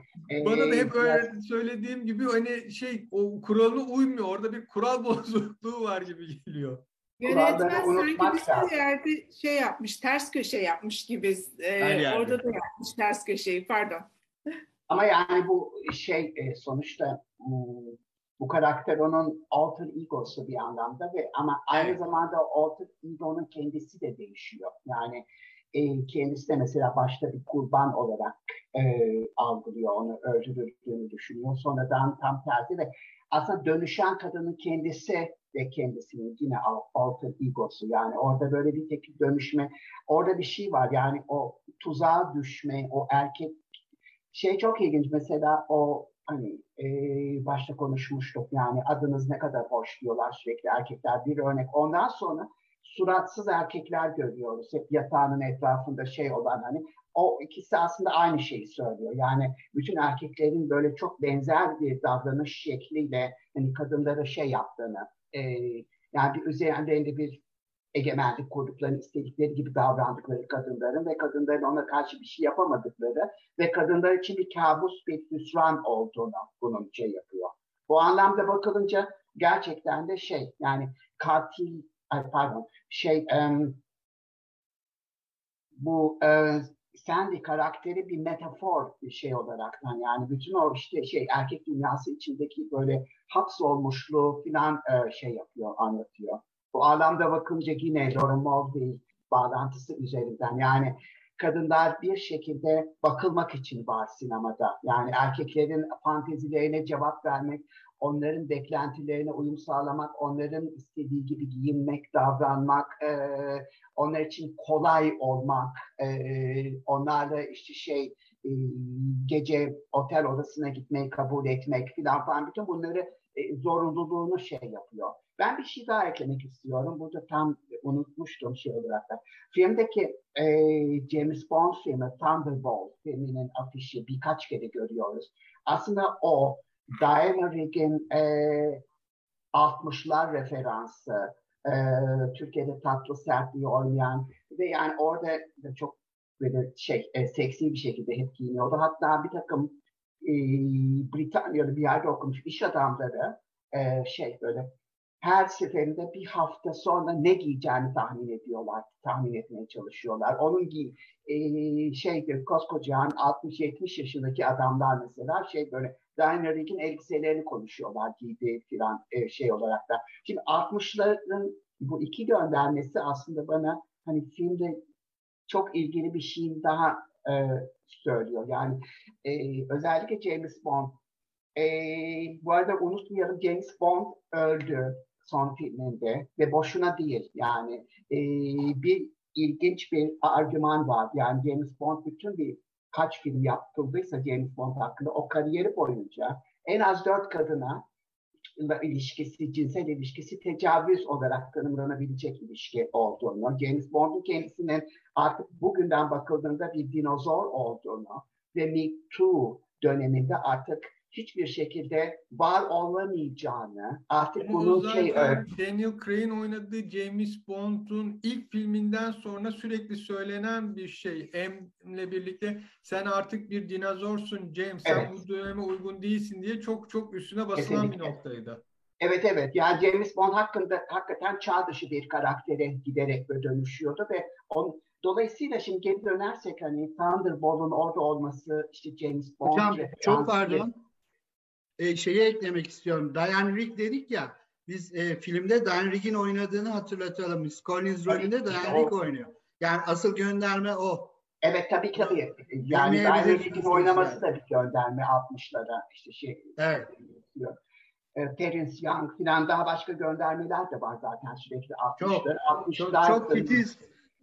[SPEAKER 2] bana da hep öyle söylediğim gibi hani şey o kuralına uymuyor. Orada bir kural bozukluğu var gibi geliyor.
[SPEAKER 4] Yönetmen sanki bir yerde şey yapmış, ters köşe yapmış gibi. Ee, orada da yapmış ters köşeyi, pardon.
[SPEAKER 5] Ama yani bu şey e, sonuçta bu karakter onun alter egosu bir anlamda ve ama aynı evet. zamanda alter ego'nun kendisi de değişiyor. Yani e, kendisi de mesela başta bir kurban olarak e, algılıyor, onu öldürüldüğünü düşünüyor. Sonradan tam tersi ve aslında dönüşen kadının kendisi ve kendisinin yine alter egosu. Yani orada böyle bir tek dönüşme orada bir şey var. Yani o tuzağa düşme o erkek şey çok ilginç. Mesela o hani e, başta konuşmuştuk yani adınız ne kadar hoş diyorlar sürekli erkekler bir örnek. Ondan sonra suratsız erkekler görüyoruz hep yatağının etrafında şey olan hani o ikisi aslında aynı şeyi söylüyor. Yani bütün erkeklerin böyle çok benzer bir davranış şekliyle hani kadınlara şey yaptığını, e, yani bir üzerinde bir egemenlik kurduklarını istedikleri gibi davrandıkları kadınların ve kadınların ona karşı bir şey yapamadıkları ve kadınlar için bir kabus bir hüsran olduğunu bunun şey yapıyor. Bu anlamda bakılınca gerçekten de şey yani katil pardon şey bu uh, Sandy karakteri bir metafor bir şey olaraktan yani bütün o işte şey erkek dünyası içindeki böyle hapsolmuşluğu falan e, şey yapıyor, anlatıyor. Bu alanda bakınca yine Laura Mulvey bağlantısı üzerinden yani kadınlar bir şekilde bakılmak için var sinemada. Yani erkeklerin fantezilerine cevap vermek, onların beklentilerine uyum sağlamak, onların istediği gibi giyinmek, davranmak, e, onlar için kolay olmak, e, onlarla işte şey e, gece otel odasına gitmeyi kabul etmek filan falan bütün bunları e, zorunluluğunu şey yapıyor. Ben bir şey daha eklemek istiyorum. Burada tam unutmuştum şey olarak da. Filmdeki e, James Bond filmi Thunderbolt filminin afişi birkaç kere görüyoruz. Aslında o Diana Rigg'in e, 60'lar referansı, e, Türkiye'de tatlı sertliği oynayan ve yani orada da çok böyle şey e, seksi bir şekilde hep giyiniyordu. Hatta bir takım e, Britanya'da bir yerde okumuş iş adamları e, şey böyle her seferinde bir hafta sonra ne giyeceğini tahmin ediyorlar, tahmin etmeye çalışıyorlar. Onun giy e, şeydir koskocaman 60-70 yaşındaki adamlar mesela şey böyle Rigg'in elbiselerini konuşuyorlar giydiği filan e, şey olarak da. Şimdi 60'ların bu iki göndermesi aslında bana hani filmde çok ilgili bir şeyin daha e, söylüyor. Yani e, özellikle James Bond. E, bu arada unutmayalım James Bond öldü son filminde ve boşuna değil. Yani e, bir ilginç bir argüman var. Yani James Bond bütün bir kaç film yapıldıysa James Bond hakkında o kariyeri boyunca en az dört kadına ilişkisi, cinsel ilişkisi tecavüz olarak tanımlanabilecek ilişki olduğunu, James Bond'un kendisinin artık bugünden bakıldığında bir dinozor olduğunu ve Me Too döneminde artık hiçbir şekilde var olamayacağını artık
[SPEAKER 2] Bunu
[SPEAKER 5] bunun
[SPEAKER 2] zaten
[SPEAKER 5] şey
[SPEAKER 2] Daniel Craig'in oynadığı James Bond'un ilk filminden sonra sürekli söylenen bir şey. M'le birlikte sen artık bir dinozorsun James, sen
[SPEAKER 5] Evet.
[SPEAKER 2] bu döneme uygun değilsin diye çok çok üstüne basılan
[SPEAKER 5] Kesinlikle.
[SPEAKER 2] bir noktaydı.
[SPEAKER 5] Evet evet yani James Bond hakkında hakikaten çağ dışı bir karaktere giderek böyle dönüşüyordu ve on, dolayısıyla şimdi geri dönersek hani Thunderbolt'un orada olması işte James Bond
[SPEAKER 3] Hocam çok pardon. E, şeyi eklemek istiyorum. Diane Rigg dedik ya. Biz e, filmde Diane Rigg'in oynadığını hatırlatalım. Miss Collins rolünde Diane Rigg oynuyor. Yani asıl gönderme o.
[SPEAKER 5] Evet tabii tabii. Yani Diane Rigg'in oynaması da bir gönderme 60'lara işte şey
[SPEAKER 3] Evet.
[SPEAKER 5] diyor. E, Terence Young filan daha başka göndermeler de var zaten sürekli 60'lar. 60'lar
[SPEAKER 3] Çok, çok titiz,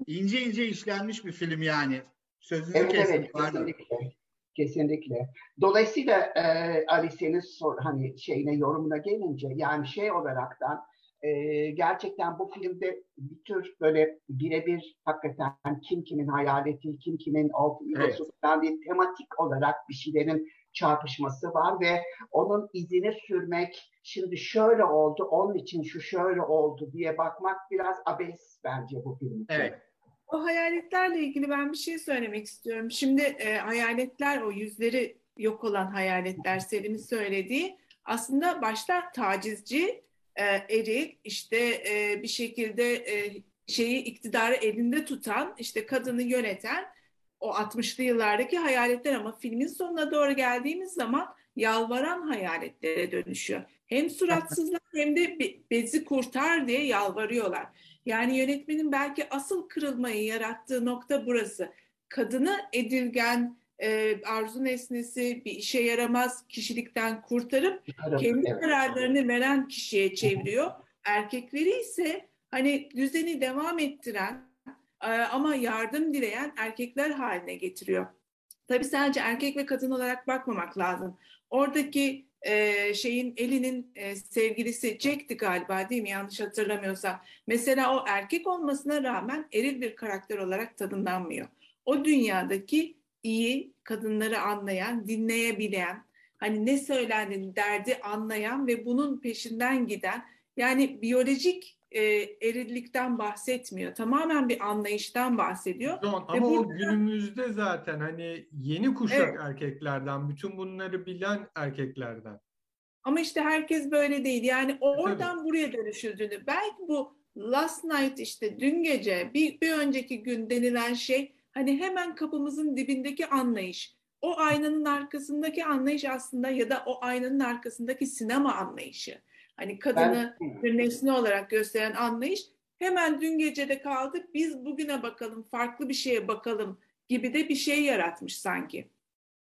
[SPEAKER 3] ince ince işlenmiş bir film yani. Sözünü
[SPEAKER 5] Evet
[SPEAKER 3] kestim.
[SPEAKER 5] evet kesinlikle. Kesinlikle. Dolayısıyla e, Ali senin sor, hani şeyine yorumuna gelince yani şey olaraktan e, gerçekten bu filmde bir tür böyle birebir hakikaten kim kimin hayaleti, kim kimin alt egosu falan bir tematik olarak bir şeylerin çarpışması var ve onun izini sürmek şimdi şöyle oldu, onun için şu şöyle oldu diye bakmak biraz abes bence bu film için.
[SPEAKER 3] Evet.
[SPEAKER 4] O hayaletlerle ilgili ben bir şey söylemek istiyorum. Şimdi e, hayaletler o yüzleri yok olan hayaletler Selim'in söylediği aslında başta tacizci, e, eril, işte e, bir şekilde e, şeyi iktidarı elinde tutan, işte kadını yöneten o 60'lı yıllardaki hayaletler ama filmin sonuna doğru geldiğimiz zaman yalvaran hayaletlere dönüşüyor. Hem suratsızlar hem de be- bezi kurtar diye yalvarıyorlar. Yani yönetmenin belki asıl kırılmayı yarattığı nokta burası. Kadını edilgen, e, arzu nesnesi, bir işe yaramaz kişilikten kurtarıp kendi
[SPEAKER 5] Evet.
[SPEAKER 4] kararlarını veren kişiye çeviriyor. Erkekleri ise hani düzeni devam ettiren e, ama yardım dileyen erkekler haline getiriyor. Tabii sadece erkek ve kadın olarak bakmamak lazım. Oradaki e, şeyin elinin e, sevgilisi Jack'ti galiba değil mi? Yanlış hatırlamıyorsam. Mesela o erkek olmasına rağmen eril bir karakter olarak tanımlanmıyor. O dünyadaki iyi, kadınları anlayan, dinleyebilen, hani ne söylendiğini derdi anlayan ve bunun peşinden giden yani biyolojik e, erillikten bahsetmiyor. Tamamen bir anlayıştan bahsediyor.
[SPEAKER 2] John,
[SPEAKER 4] Ve
[SPEAKER 2] ama o
[SPEAKER 4] burada-
[SPEAKER 2] günümüzde zaten hani yeni kuşak
[SPEAKER 4] Evet.
[SPEAKER 2] erkeklerden, bütün bunları bilen erkeklerden.
[SPEAKER 4] Ama işte herkes böyle değil. Yani oradan buraya dönüşüldüğünü. Belki bu last night işte dün gece bir, bir önceki gün denilen şey hani hemen kapımızın dibindeki anlayış. O aynanın arkasındaki anlayış aslında ya da o aynanın arkasındaki sinema anlayışı. Hani kadını
[SPEAKER 5] Ben-
[SPEAKER 4] bir nesne olarak gösteren anlayış hemen dün gecede kaldık biz bugüne bakalım farklı bir şeye bakalım gibi de bir şey yaratmış sanki.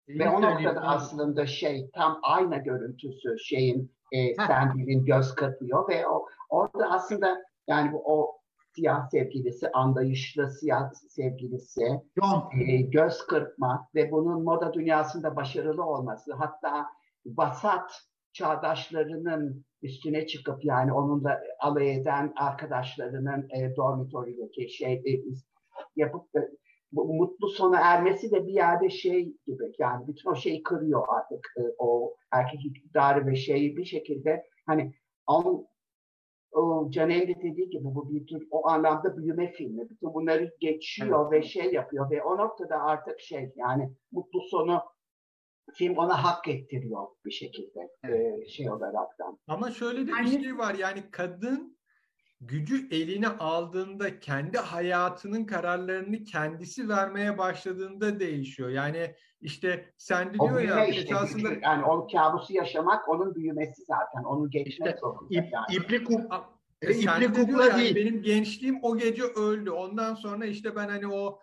[SPEAKER 5] Ve o noktada aslında şey tam ayna görüntüsü şeyin e, Sandy'nin göz kırpıyor ve o orada aslında yani bu o siyah sevgilisi, anlayışlı siyah sevgilisi,
[SPEAKER 3] John.
[SPEAKER 5] e, göz kırpmak ve bunun moda dünyasında başarılı olması hatta vasat çağdaşlarının üstüne çıkıp yani onunla alay eden arkadaşlarının e, dormitorideki şey e, yapıp da bu mutlu sona ermesi de bir yerde şey gibi yani bütün o şeyi kırıyor artık e, o erkek iktidarı ve şeyi bir şekilde hani on, o Caner'in de dediği gibi bu bir tür o anlamda büyüme filmi. Bütün bunları geçiyor ve şey yapıyor ve o noktada artık şey yani mutlu sonu film ona hak ettiriyor bir şekilde e, şey olaraktan.
[SPEAKER 2] Ama şöyle de bir şey var yani kadın gücü eline aldığında kendi hayatının kararlarını kendisi vermeye başladığında değişiyor. Yani işte sen diyor ya
[SPEAKER 5] işte
[SPEAKER 2] esasında
[SPEAKER 5] gücü. yani o kabusu yaşamak onun büyümesi zaten. Onu geçmek
[SPEAKER 3] İşte
[SPEAKER 5] zorunda
[SPEAKER 3] İp,
[SPEAKER 5] yani.
[SPEAKER 3] ipli kuk,
[SPEAKER 2] E,
[SPEAKER 3] İpli
[SPEAKER 2] sen de diyor
[SPEAKER 3] kukla
[SPEAKER 2] yani
[SPEAKER 3] değil.
[SPEAKER 2] benim gençliğim o gece öldü. Ondan sonra işte ben hani o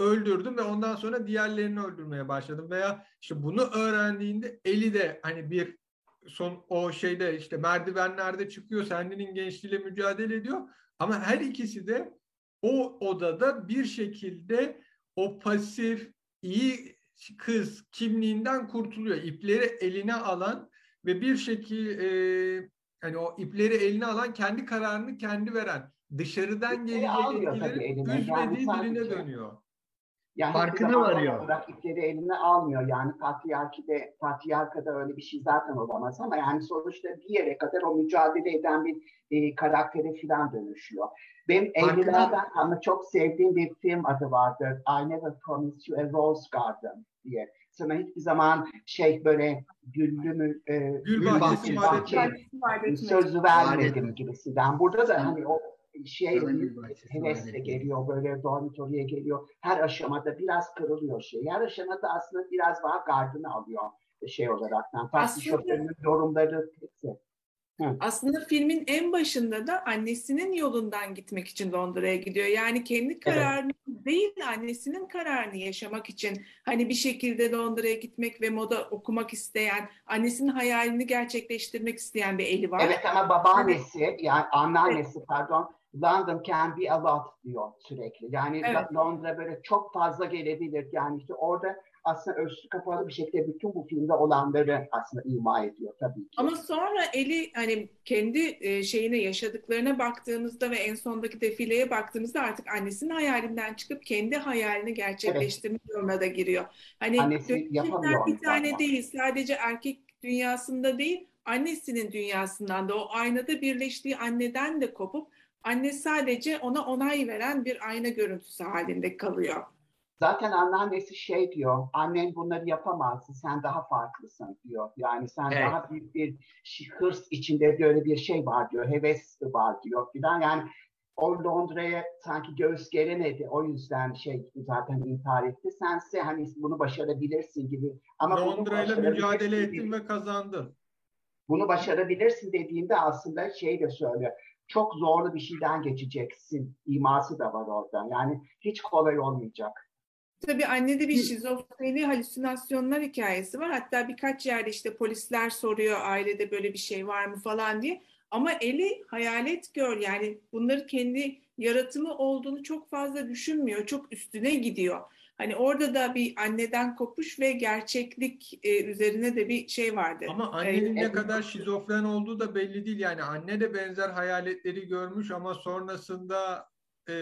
[SPEAKER 2] öldürdüm ve ondan sonra diğerlerini öldürmeye başladım. Veya işte bunu öğrendiğinde Eli de hani bir son o şeyde işte merdivenlerde çıkıyor. Sendinin gençliğiyle mücadele ediyor. Ama her ikisi de o odada bir şekilde o pasif iyi kız kimliğinden kurtuluyor. İpleri eline alan ve bir şekil e, hani o ipleri eline alan kendi kararını kendi veren dışarıdan gelecek.
[SPEAKER 5] Yani
[SPEAKER 2] üzmediği
[SPEAKER 5] sadece-
[SPEAKER 2] birine dönüyor.
[SPEAKER 5] Yani
[SPEAKER 3] Farkına varıyor.
[SPEAKER 5] olarak ipleri eline almıyor. Yani patriarkide, patriarkada öyle bir şey zaten olamaz ama yani sonuçta bir yere kadar o mücadele eden bir e, karaktere filan dönüşüyor. Benim 50'lerden ama çok sevdiğim bir film adı vardır. I Never Promised You a Rose Garden diye. Sana hiçbir zaman şey böyle güllü mü, e,
[SPEAKER 2] Gül
[SPEAKER 3] bahçesi,
[SPEAKER 2] bahçesi
[SPEAKER 5] bahçe-
[SPEAKER 2] vaat etmek.
[SPEAKER 5] söz vermedim gibisinden. Burada da hani o şey
[SPEAKER 3] bir bahçesi
[SPEAKER 5] hevesle geliyor böyle dormitoriye geliyor. Her aşamada biraz kırılıyor şey. Her aşamada aslında biraz daha gardını alıyor şey olaraktan. Taksi şoförünün yorumları hepsi.
[SPEAKER 4] Aslında filmin en başında da annesinin yolundan gitmek için Londra'ya gidiyor. Yani kendi kararını değil annesinin kararını yaşamak için hani bir şekilde Londra'ya gitmek ve moda okumak isteyen, annesinin hayalini gerçekleştirmek isteyen bir eli var.
[SPEAKER 5] Evet ama babaannesi yani anneannesi pardon London can be a lot diyor sürekli. Yani
[SPEAKER 4] Evet.
[SPEAKER 5] Londra böyle çok fazla gelebilir. Yani işte orada aslında üstü kapalı bir şekilde bütün bu filmde olanları aslında ima ediyor tabii ki.
[SPEAKER 4] Ama sonra Eli hani kendi e, şeyine yaşadıklarına baktığımızda ve en sondaki defileye baktığımızda artık annesinin hayalinden çıkıp kendi hayalini gerçekleştirme yoluna da giriyor. Hani
[SPEAKER 5] Annesi yapamıyor
[SPEAKER 4] bir tane
[SPEAKER 5] zaten.
[SPEAKER 4] değil, sadece erkek dünyasında değil, annesinin dünyasından da o aynada birleştiği anneden de kopup anne sadece ona onay veren bir ayna görüntüsü halinde kalıyor.
[SPEAKER 5] Zaten anneannesi şey diyor, annen bunları yapamazsın, sen daha farklısın diyor. Yani sen
[SPEAKER 3] Evet.
[SPEAKER 5] daha büyük bir hırs içinde böyle bir şey var diyor, heves var diyor filan. Yani o Londra'ya sanki göğüs geremedi, o yüzden şey zaten intihar etti. Sense hani bunu başarabilirsin gibi. Ama
[SPEAKER 2] Londra'yla mücadele ettin ve kazandın.
[SPEAKER 5] Bunu başarabilirsin dediğinde aslında şey de söylüyor. Çok zorlu bir şeyden geçeceksin iması da var orada. Yani hiç kolay olmayacak.
[SPEAKER 4] Tabii annede bir şizofreni halüsinasyonlar hikayesi var. Hatta birkaç yerde işte polisler soruyor ailede böyle bir şey var mı falan diye. Ama Eli hayalet gör yani bunları kendi yaratımı olduğunu çok fazla düşünmüyor. Çok üstüne gidiyor. Hani orada da bir anneden kopuş ve gerçeklik e, üzerine de bir şey vardı.
[SPEAKER 2] Ama annenin ne
[SPEAKER 4] Evet.
[SPEAKER 2] kadar şizofren olduğu da belli değil. Yani anne de benzer hayaletleri görmüş ama sonrasında e,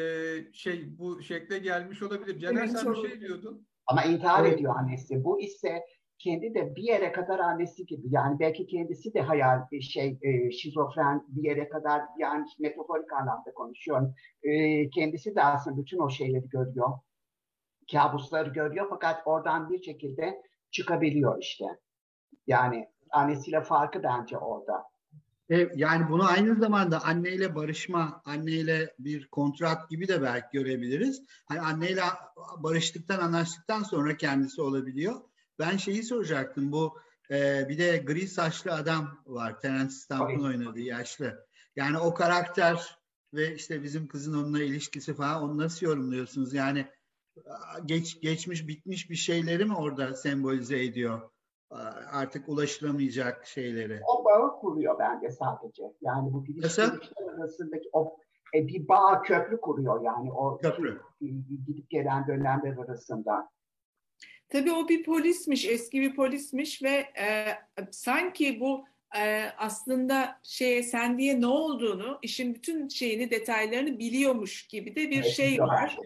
[SPEAKER 2] şey bu şekle gelmiş olabilir. Caner
[SPEAKER 4] Evet,
[SPEAKER 2] sen bir şey diyordun.
[SPEAKER 5] Ama intihar
[SPEAKER 3] Evet.
[SPEAKER 5] ediyor annesi. Bu ise kendi de bir yere kadar annesi gibi. Yani belki kendisi de hayal şey e, şizofren bir yere kadar yani metaforik anlamda konuşuyorum. E, kendisi de aslında bütün o şeyleri görüyor. Kabusları görüyor fakat oradan bir şekilde çıkabiliyor işte. Yani annesiyle farkı bence orada.
[SPEAKER 3] E, yani bunu aynı zamanda anneyle barışma, anneyle bir kontrat gibi de belki görebiliriz. Hani anneyle barıştıktan, anlaştıktan sonra kendisi olabiliyor. Ben şeyi soracaktım. Bu e, bir de gri saçlı adam var. Terence Stamp'ın oynadığı yaşlı. Yani o karakter ve işte bizim kızın onunla ilişkisi falan onu nasıl yorumluyorsunuz? Yani geç geçmiş bitmiş bir şeyleri mi orada sembolize ediyor? Artık ulaşılamayacak şeyleri.
[SPEAKER 5] O bağı kuruyor bence sadece. Yani bu gidiş arasındaki o e, bir bağ köprü kuruyor yani o köprü. gidip gelen dönemler arasında.
[SPEAKER 4] Tabii o bir polismiş, eski bir polismiş ve e, sanki bu e, aslında şeye sen diye ne olduğunu, işin bütün şeyini, detaylarını biliyormuş gibi de bir evet, şey var.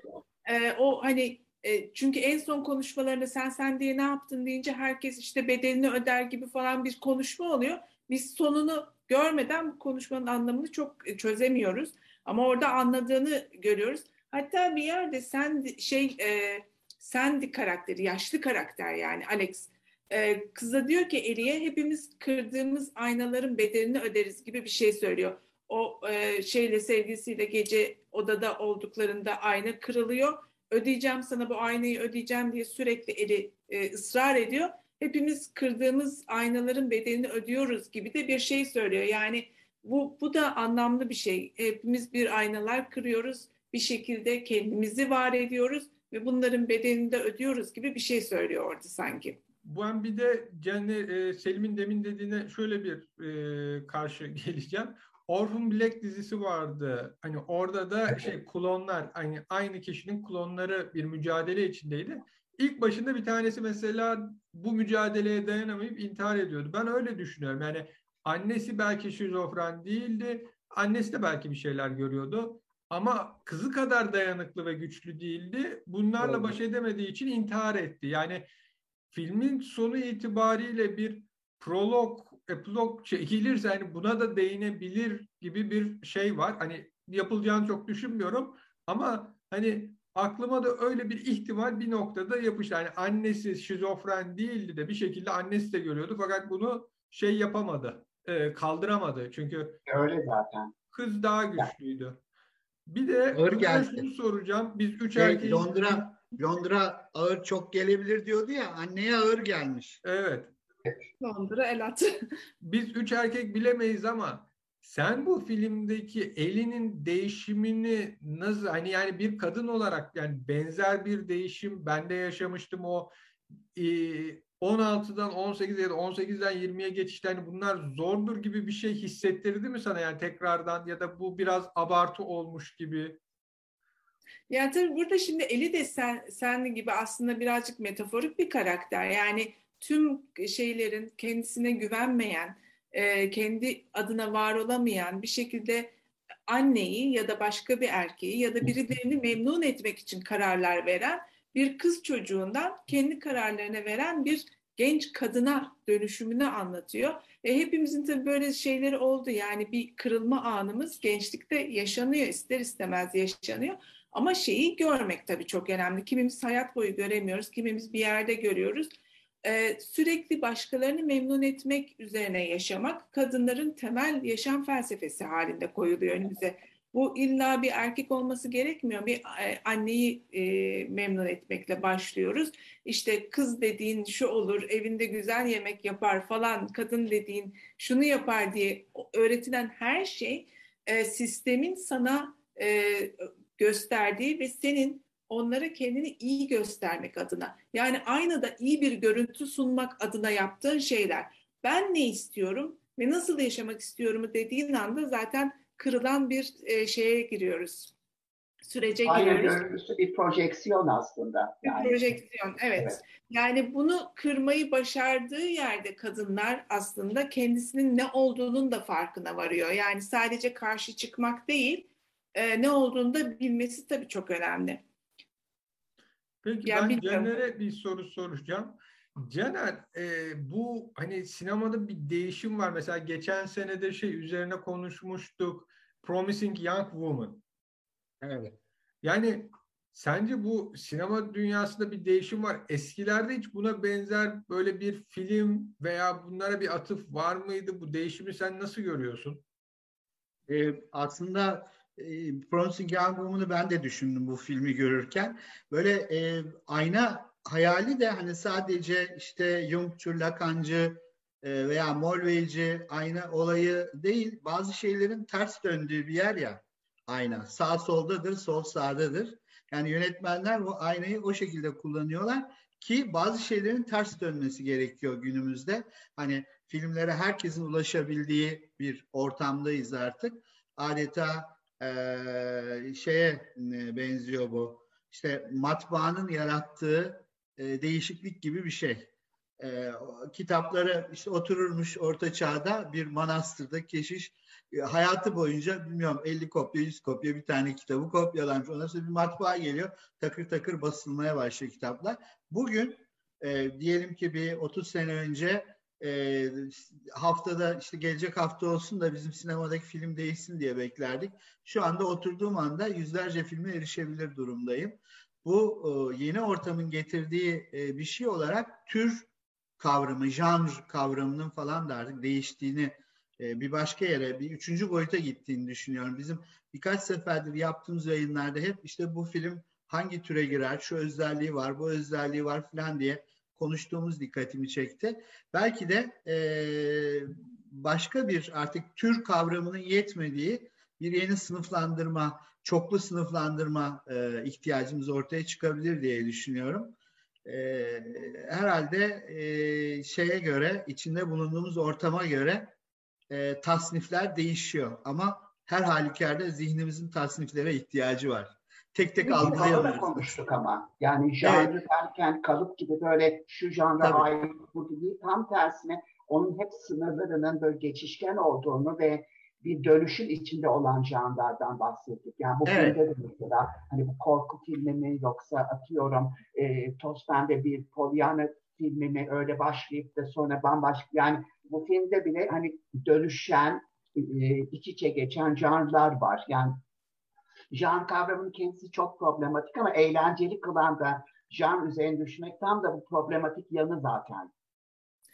[SPEAKER 4] E, o hani e, çünkü en son konuşmalarında sen sen diye ne yaptın deyince herkes işte bedelini öder gibi falan bir konuşma oluyor. Biz sonunu görmeden bu konuşmanın anlamını çok e, çözemiyoruz. Ama orada anladığını görüyoruz. Hatta bir yerde sen şey e, Sandy karakteri, yaşlı karakter yani Alex. E, kıza diyor ki Eli'ye hepimiz kırdığımız aynaların bedelini öderiz gibi bir şey söylüyor. O e, şeyle sevgilisiyle gece odada olduklarında ayna kırılıyor. Ödeyeceğim sana bu aynayı ödeyeceğim diye sürekli Eli e, ısrar ediyor. Hepimiz kırdığımız aynaların bedelini ödüyoruz gibi de bir şey söylüyor. Yani bu, bu da anlamlı bir şey. Hepimiz bir aynalar kırıyoruz. Bir şekilde kendimizi var ediyoruz ve bunların bedelini de ödüyoruz gibi bir şey söylüyor orada sanki.
[SPEAKER 2] Ben bir de Cennet, e, Selim'in demin dediğine şöyle bir e, karşı geleceğim. Orphan Black dizisi vardı. Hani orada da şey klonlar hani aynı kişinin klonları bir mücadele içindeydi. İlk başında bir tanesi mesela bu mücadeleye dayanamayıp intihar ediyordu. Ben öyle düşünüyorum. Yani annesi belki şizofren değildi. Annesi de belki bir şeyler görüyordu. Ama kızı kadar dayanıklı ve güçlü değildi. Bunlarla evet. baş edemediği için intihar etti. Yani filmin sonu itibariyle bir prolog, çekilirse hani buna da değinebilir gibi bir şey var. Hani yapılacağını çok düşünmüyorum ama hani aklıma da öyle bir ihtimal bir noktada yapıştı. Yani annesi şizofren değildi de bir şekilde annesi de görüyordu fakat bunu şey yapamadı, e, kaldıramadı. Çünkü
[SPEAKER 5] öyle zaten.
[SPEAKER 2] Kız daha güçlüydü. Bir de ağır geldi. şunu soracağım. Biz üç
[SPEAKER 3] şey, erkeğiz. Londra, Londra ağır çok gelebilir diyordu ya. Anneye ağır gelmiş.
[SPEAKER 2] Evet.
[SPEAKER 4] Londra el at.
[SPEAKER 2] Biz üç erkek bilemeyiz ama sen bu filmdeki elinin değişimini nasıl hani yani bir kadın olarak yani benzer bir değişim ben de yaşamıştım o 16'dan 18'e ya da 18'den 20'ye geçişte hani bunlar zordur gibi bir şey hissettirdi mi sana yani tekrardan ya da bu biraz abartı olmuş gibi?
[SPEAKER 4] Ya tabii burada şimdi Eli de sen, sen gibi aslında birazcık metaforik bir karakter. Yani tüm şeylerin kendisine güvenmeyen, e, kendi adına var olamayan bir şekilde anneyi ya da başka bir erkeği ya da birilerini memnun etmek için kararlar veren bir kız çocuğundan kendi kararlarına veren bir genç kadına dönüşümünü anlatıyor. E, hepimizin tabii böyle şeyleri oldu. Yani bir kırılma anımız gençlikte yaşanıyor, ister istemez yaşanıyor. Ama şeyi görmek tabii çok önemli. Kimimiz hayat boyu göremiyoruz, kimimiz bir yerde görüyoruz. Ee, sürekli başkalarını memnun etmek üzerine yaşamak kadınların temel yaşam felsefesi halinde koyuluyor önümüze. Bu illa bir erkek olması gerekmiyor. Bir e, anneyi e, memnun etmekle başlıyoruz. İşte kız dediğin şu olur, evinde güzel yemek yapar falan, kadın dediğin şunu yapar diye öğretilen her şey e, sistemin sana e, gösterdiği ve senin onlara kendini iyi göstermek adına. Yani aynada iyi bir görüntü sunmak adına yaptığın şeyler. Ben ne istiyorum ve nasıl yaşamak istiyorumu dediğin anda zaten kırılan bir e, şeye giriyoruz. Sürece
[SPEAKER 5] Aynen, giriyoruz. Bir projeksiyon aslında.
[SPEAKER 4] Yani. Bir projeksiyon, evet. evet. Yani bunu kırmayı başardığı yerde kadınlar aslında kendisinin ne olduğunun da farkına varıyor. Yani sadece karşı çıkmak değil, e, ne olduğunu da bilmesi tabii çok önemli.
[SPEAKER 2] Peki yani ben Caner'e bir soru soracağım. Caner, e, bu hani sinemada bir değişim var. Mesela geçen senede şey üzerine konuşmuştuk. Promising Young Woman.
[SPEAKER 3] Evet.
[SPEAKER 2] Yani Sence bu sinema dünyasında bir değişim var. Eskilerde hiç buna benzer böyle bir film veya bunlara bir atıf var mıydı? Bu değişimi sen nasıl görüyorsun?
[SPEAKER 3] Ee, aslında e, Promising Young Woman'ı ben de düşündüm bu filmi görürken. Böyle e, ayna hayali de hani sadece işte Jungçu, Lacancı e, veya Molveyci ayna olayı değil. Bazı şeylerin ters döndüğü bir yer ya ayna. Sağ soldadır, sol sağdadır. Yani yönetmenler bu aynayı o şekilde kullanıyorlar ki bazı şeylerin ters dönmesi gerekiyor günümüzde. Hani filmlere herkesin ulaşabildiği bir ortamdayız artık. Adeta şeye benziyor bu. İşte matbaanın yarattığı değişiklik gibi bir şey. Kitapları işte otururmuş orta çağda bir manastırda keşiş e, hayatı boyunca bilmiyorum 50 kopya 100 kopya bir tane kitabı kopyalanmış. Ondan sonra bir matbaa geliyor takır takır basılmaya başlıyor kitaplar. Bugün e, diyelim ki bir 30 sene önce e, haftada işte gelecek hafta olsun da bizim sinemadaki film değişsin diye beklerdik. Şu anda oturduğum anda yüzlerce filme erişebilir durumdayım. Bu e, yeni ortamın getirdiği e, bir şey olarak tür kavramı, janr kavramının falan da artık değiştiğini e, bir başka yere, bir üçüncü boyuta gittiğini düşünüyorum. Bizim birkaç seferdir yaptığımız yayınlarda hep işte bu film hangi türe girer, şu özelliği var, bu özelliği var falan diye konuştuğumuz dikkatimi çekti. Belki de e, başka bir artık tür kavramının yetmediği bir yeni sınıflandırma, çoklu sınıflandırma e, ihtiyacımız ortaya çıkabilir diye düşünüyorum. E, herhalde e, şeye göre, içinde bulunduğumuz ortama göre e, tasnifler değişiyor. Ama her halükarda zihnimizin tasniflere ihtiyacı var tek tek algılayamıyoruz.
[SPEAKER 5] konuştuk ama. Yani janrı evet. derken kalıp gibi böyle şu janra ait bu gibi tam tersine onun hep sınırlarının böyle geçişken olduğunu ve bir dönüşün içinde olan janrlardan bahsettik. Yani bu evet. filmde de mesela hani bu korku filmi mi yoksa atıyorum e, Toz Pembe bir Pollyanna filmi mi öyle başlayıp da sonra bambaşka yani bu filmde bile hani dönüşen e, iç içe geçen janrlar var. Yani Jan kavramının kendisi çok problematik ama eğlenceli kılan da jan üzerine düşmek tam da bu problematik yanı zaten.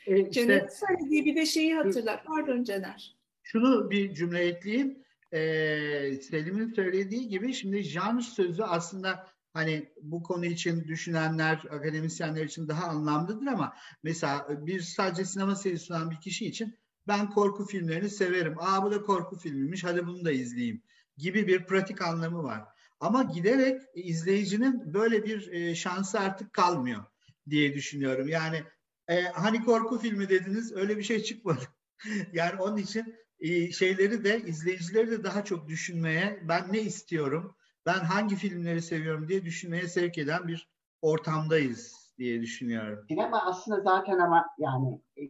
[SPEAKER 4] E, işte, Caner'in söylediği bir de şeyi hatırlar. Pardon Caner.
[SPEAKER 3] Şunu bir cümle ekleyeyim. Ee, Selim'in söylediği gibi şimdi jan sözü aslında hani bu konu için düşünenler, akademisyenler için daha anlamlıdır ama mesela bir sadece sinema serisi sunan bir kişi için ben korku filmlerini severim. Aa bu da korku filmiymiş hadi bunu da izleyeyim gibi bir pratik anlamı var. Ama giderek izleyicinin böyle bir e, şansı artık kalmıyor diye düşünüyorum. Yani e, hani korku filmi dediniz öyle bir şey çıkmadı. yani onun için e, şeyleri de izleyicileri de daha çok düşünmeye ben ne istiyorum, ben hangi filmleri seviyorum diye düşünmeye sevk eden bir ortamdayız diye düşünüyorum.
[SPEAKER 5] Sinema aslında zaten ama yani e,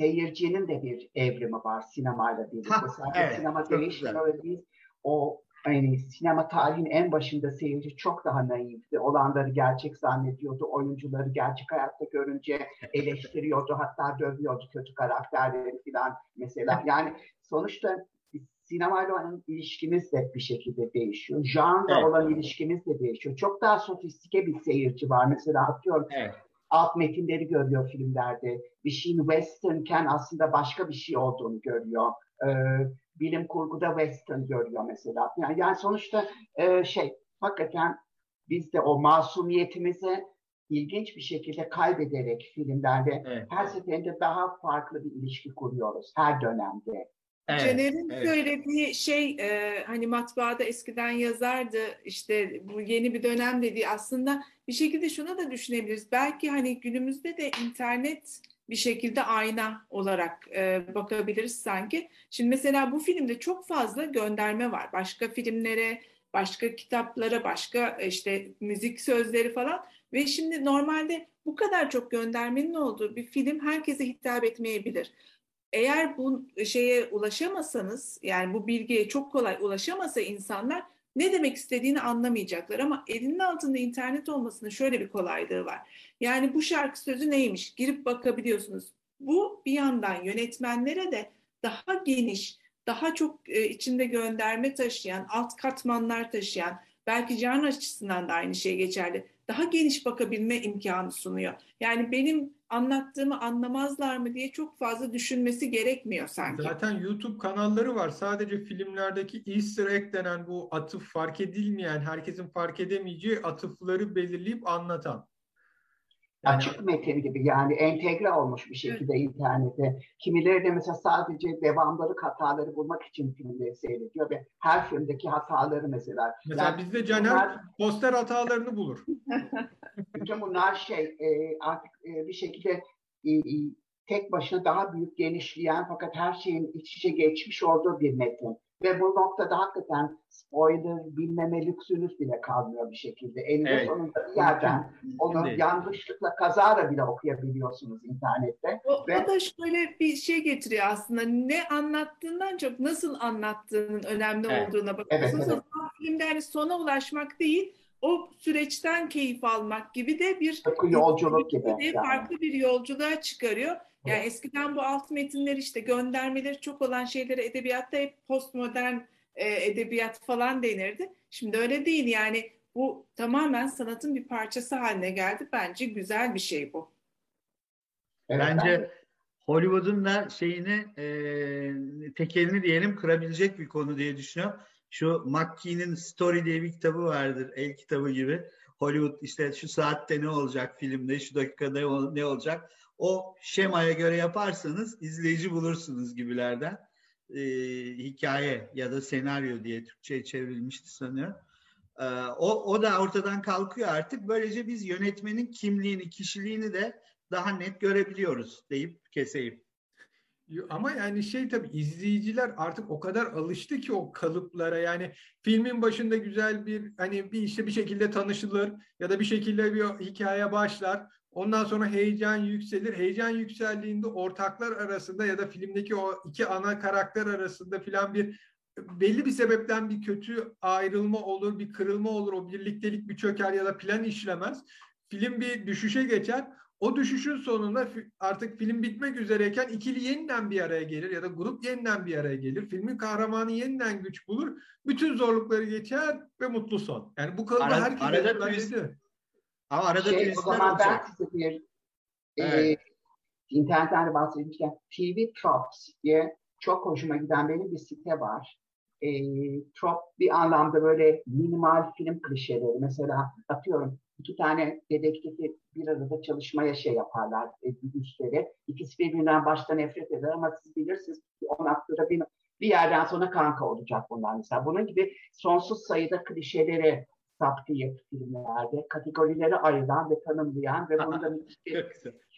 [SPEAKER 5] seyircinin de bir evrimi var sinemayla birlikte. Ha, Sadece evet, sinema değişmiyor biz o yani sinema tarihin en başında seyirci çok daha naifti. Olanları gerçek zannediyordu. Oyuncuları gerçek hayatta görünce eleştiriyordu. Hatta dövüyordu kötü karakterleri falan mesela. Yani sonuçta sinemayla olan ilişkimiz de bir şekilde değişiyor. Janrla evet. olan ilişkimiz de değişiyor. Çok daha sofistike bir seyirci var. Mesela atıyorum evet alt metinleri görüyor filmlerde. Bir şeyin westernken aslında başka bir şey olduğunu görüyor. Ee, bilim kurguda western görüyor mesela. Yani, yani sonuçta e, şey hakikaten biz de o masumiyetimizi ilginç bir şekilde kaybederek filmlerde evet. her seferinde daha farklı bir ilişki kuruyoruz her dönemde.
[SPEAKER 4] Evet, Caner'in evet. söylediği şey e, hani matbaada eskiden yazardı işte bu yeni bir dönem dediği aslında bir şekilde şuna da düşünebiliriz. Belki hani günümüzde de internet bir şekilde ayna olarak e, bakabiliriz sanki. Şimdi mesela bu filmde çok fazla gönderme var. Başka filmlere, başka kitaplara, başka işte müzik sözleri falan. Ve şimdi normalde bu kadar çok göndermenin olduğu bir film herkese hitap etmeyebilir eğer bu şeye ulaşamasanız yani bu bilgiye çok kolay ulaşamasa insanlar ne demek istediğini anlamayacaklar ama elinin altında internet olmasının şöyle bir kolaylığı var. Yani bu şarkı sözü neymiş girip bakabiliyorsunuz. Bu bir yandan yönetmenlere de daha geniş, daha çok e, içinde gönderme taşıyan, alt katmanlar taşıyan, Belki can açısından da aynı şey geçerli. Daha geniş bakabilme imkanı sunuyor. Yani benim anlattığımı anlamazlar mı diye çok fazla düşünmesi gerekmiyor sanki.
[SPEAKER 2] Zaten YouTube kanalları var. Sadece filmlerdeki Easter egg denen bu atıf fark edilmeyen, herkesin fark edemeyeceği atıfları belirleyip anlatan.
[SPEAKER 5] Yani, Açık metin gibi yani entegre olmuş bir şekilde evet. internete. Kimileri de mesela sadece devamları hataları bulmak için filmleri seyrediyor ve her filmdeki hataları mesela.
[SPEAKER 2] Mesela yani bizde Caner bunlar, poster hatalarını bulur.
[SPEAKER 5] bütün bunlar şey e, artık e, bir şekilde e, e, tek başına daha büyük genişleyen fakat her şeyin iç içe geçmiş olduğu bir metin. Ve bu noktada hakikaten spoiler bilmeme lüksünüz bile kalmıyor bir şekilde. Eninde evet. sonunda bir yerden onu Şimdi. yanlışlıkla kazara bile okuyabiliyorsunuz internette.
[SPEAKER 4] O, Ve... o da şöyle bir şey getiriyor aslında. Ne anlattığından çok nasıl anlattığının önemli evet. olduğuna bakıyorsunuz. Evet, evet. Filmde hani sona ulaşmak değil, o süreçten keyif almak gibi de bir
[SPEAKER 5] yolculuk gibi.
[SPEAKER 4] De farklı yani. bir yolculuğa çıkarıyor. Yani eskiden bu alt metinler işte göndermeleri çok olan şeylere edebiyatta hep postmodern e, edebiyat falan denirdi. Şimdi öyle değil yani bu tamamen sanatın bir parçası haline geldi. Bence güzel bir şey bu.
[SPEAKER 3] Bence Hollywood'un da şeyini e, tekelini diyelim kırabilecek bir konu diye düşünüyorum. Şu McKee'nin Story diye bir kitabı vardır. El kitabı gibi. Hollywood işte şu saatte ne olacak filmde, şu dakikada ne olacak o şemaya göre yaparsanız izleyici bulursunuz gibilerden. E, hikaye ya da senaryo diye Türkçe'ye çevrilmişti sanıyorum. E, o, o da ortadan kalkıyor artık. Böylece biz yönetmenin kimliğini, kişiliğini de daha net görebiliyoruz deyip keseyim.
[SPEAKER 2] Ama yani şey tabii izleyiciler artık o kadar alıştı ki o kalıplara yani filmin başında güzel bir hani bir işte bir şekilde tanışılır ya da bir şekilde bir hikaye başlar. Ondan sonra heyecan yükselir. Heyecan yükseldiğinde ortaklar arasında ya da filmdeki o iki ana karakter arasında filan bir belli bir sebepten bir kötü ayrılma olur, bir kırılma olur. O birliktelik bir çöker ya da plan işlemez. Film bir düşüşe geçer. O düşüşün sonunda artık film bitmek üzereyken ikili yeniden bir araya gelir ya da grup yeniden bir araya gelir. Filmin kahramanı yeniden güç bulur. Bütün zorlukları geçer ve mutlu son. Yani bu kalıbı herkes
[SPEAKER 3] arada twist, ama arada
[SPEAKER 5] şey, o zaman olacak. ben size bir evet. e, internetten de bahsetmişken TV Tropes diye çok hoşuma giden benim bir site var. E, trop bir anlamda böyle minimal film klişeleri. Mesela atıyorum iki tane dedektifi bir arada çalışmaya şey yaparlar e, üstleri. İkisi birbirinden başta nefret eder ama siz bilirsiniz ki o noktada bir, bir yerden sonra kanka olacak bunlar mesela. Bunun gibi sonsuz sayıda klişeleri saptayıp filmlerde kategorileri ayıran ve tanımlayan ve bunu da bir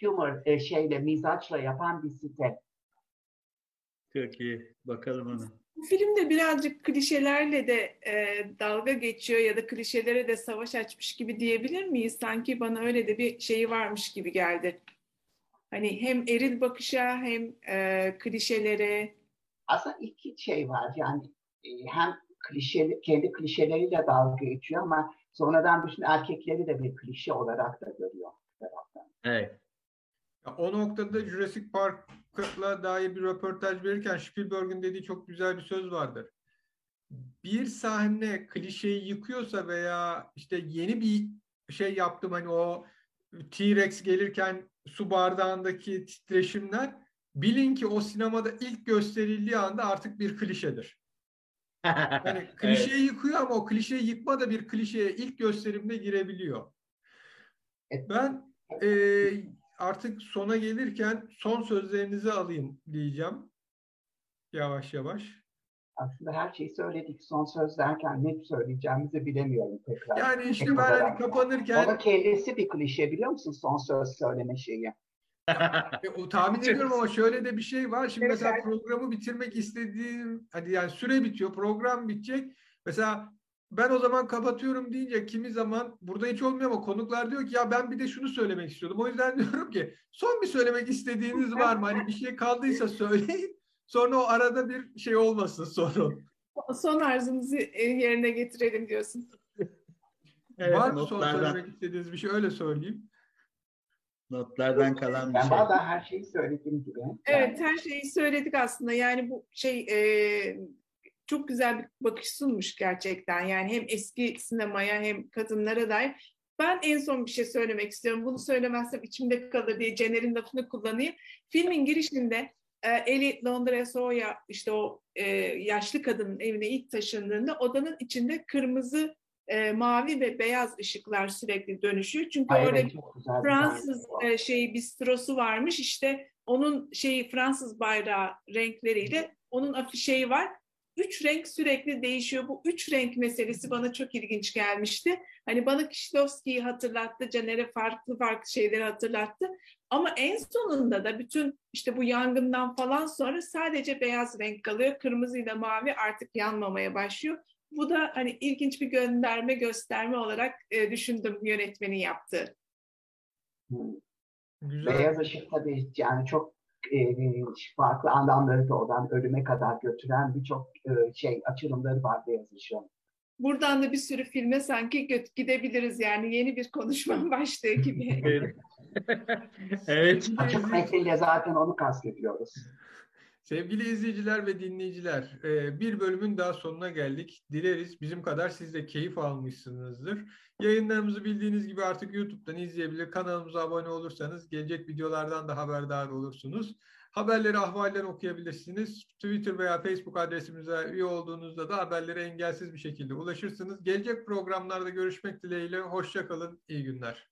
[SPEAKER 5] humor e, şeyle, mizaçla yapan bir site.
[SPEAKER 3] Çok iyi. Bakalım onu.
[SPEAKER 4] Bu film de birazcık klişelerle de e, dalga geçiyor ya da klişelere de savaş açmış gibi diyebilir miyiz? Sanki bana öyle de bir şeyi varmış gibi geldi. Hani hem eril bakışa hem e, klişelere.
[SPEAKER 5] Aslında iki şey var yani e, hem klişe, kendi klişeleriyle dalga geçiyor ama sonradan bütün erkekleri de bir klişe olarak da görüyor.
[SPEAKER 3] Evet.
[SPEAKER 2] o noktada Jurassic Park'la dair bir röportaj verirken Spielberg'in dediği çok güzel bir söz vardır. Bir sahne klişeyi yıkıyorsa veya işte yeni bir şey yaptım hani o T-Rex gelirken su bardağındaki titreşimler bilin ki o sinemada ilk gösterildiği anda artık bir klişedir. Yani klişeyi evet. yıkıyor ama o klişeyi yıkma da bir klişeye ilk gösterimde girebiliyor. Ben e, artık sona gelirken son sözlerinizi alayım diyeceğim. Yavaş yavaş.
[SPEAKER 5] Aslında her şeyi söyledik. Son söz derken ne söyleyeceğimizi bilemiyorum tekrar.
[SPEAKER 2] Yani işte ben hani kapanırken...
[SPEAKER 5] Ama kendisi bir klişe biliyor musun son söz söyleme şeyi?
[SPEAKER 2] E, o tahmin ediyorum ama şöyle de bir şey var. Şimdi evet, mesela programı bitirmek istediğim hadi yani süre bitiyor, program bitecek. Mesela ben o zaman kapatıyorum deyince kimi zaman burada hiç olmuyor ama konuklar diyor ki ya ben bir de şunu söylemek istiyordum. O yüzden diyorum ki son bir söylemek istediğiniz var mı? Hani bir şey kaldıysa söyleyin. Sonra o arada bir şey olmasın sorun.
[SPEAKER 4] Son arzumuzu yerine getirelim diyorsun.
[SPEAKER 2] Evet, var mı son söylemek istediğiniz bir şey öyle söyleyeyim.
[SPEAKER 3] Notlardan kalan bir
[SPEAKER 5] ben
[SPEAKER 3] şey.
[SPEAKER 5] Ben bazen her şeyi söyledim gibi.
[SPEAKER 4] Evet her şeyi söyledik aslında. Yani bu şey e, çok güzel bir bakış sunmuş gerçekten. Yani hem eski sinemaya hem kadınlara dair. Ben en son bir şey söylemek istiyorum. Bunu söylemezsem içimde kalır diye Cener'in lafını kullanayım. Filmin girişinde e, Eli Londra'ya Soya işte o e, yaşlı kadının evine ilk taşındığında odanın içinde kırmızı, e, mavi ve beyaz ışıklar sürekli dönüşüyor. Çünkü
[SPEAKER 5] Ay,
[SPEAKER 4] orada
[SPEAKER 5] evet, çok güzel bir
[SPEAKER 4] Fransız e, şeyi bistrosu varmış. İşte onun şeyi Fransız bayrağı renkleriyle onun afişeyi var. Üç renk sürekli değişiyor. Bu üç renk meselesi bana çok ilginç gelmişti. Hani bana Kişlovski'yi hatırlattı, Caner'e farklı farklı şeyleri hatırlattı. Ama en sonunda da bütün işte bu yangından falan sonra sadece beyaz renk kalıyor. Kırmızıyla mavi artık yanmamaya başlıyor. Bu da hani ilginç bir gönderme gösterme olarak e, düşündüm yönetmenin yaptığı.
[SPEAKER 2] Güzel.
[SPEAKER 5] Beyaz ışık tabii yani çok e, farklı anlamları da olan ölüme kadar götüren birçok e, şey açılımları var beyaz ışığın.
[SPEAKER 4] Buradan da bir sürü filme sanki gidebiliriz yani yeni bir konuşma başlığı gibi.
[SPEAKER 2] Evet. evet.
[SPEAKER 5] Açık metniyle zaten onu kastediyoruz.
[SPEAKER 2] Sevgili izleyiciler ve dinleyiciler, e, bir bölümün daha sonuna geldik. Dileriz bizim kadar siz de keyif almışsınızdır. Yayınlarımızı bildiğiniz gibi artık YouTube'dan izleyebilir, kanalımıza abone olursanız gelecek videolardan da haberdar olursunuz. Haberleri, ahvalleri okuyabilirsiniz. Twitter veya Facebook adresimize üye olduğunuzda da haberlere engelsiz bir şekilde ulaşırsınız. Gelecek programlarda görüşmek dileğiyle. Hoşça kalın, iyi günler.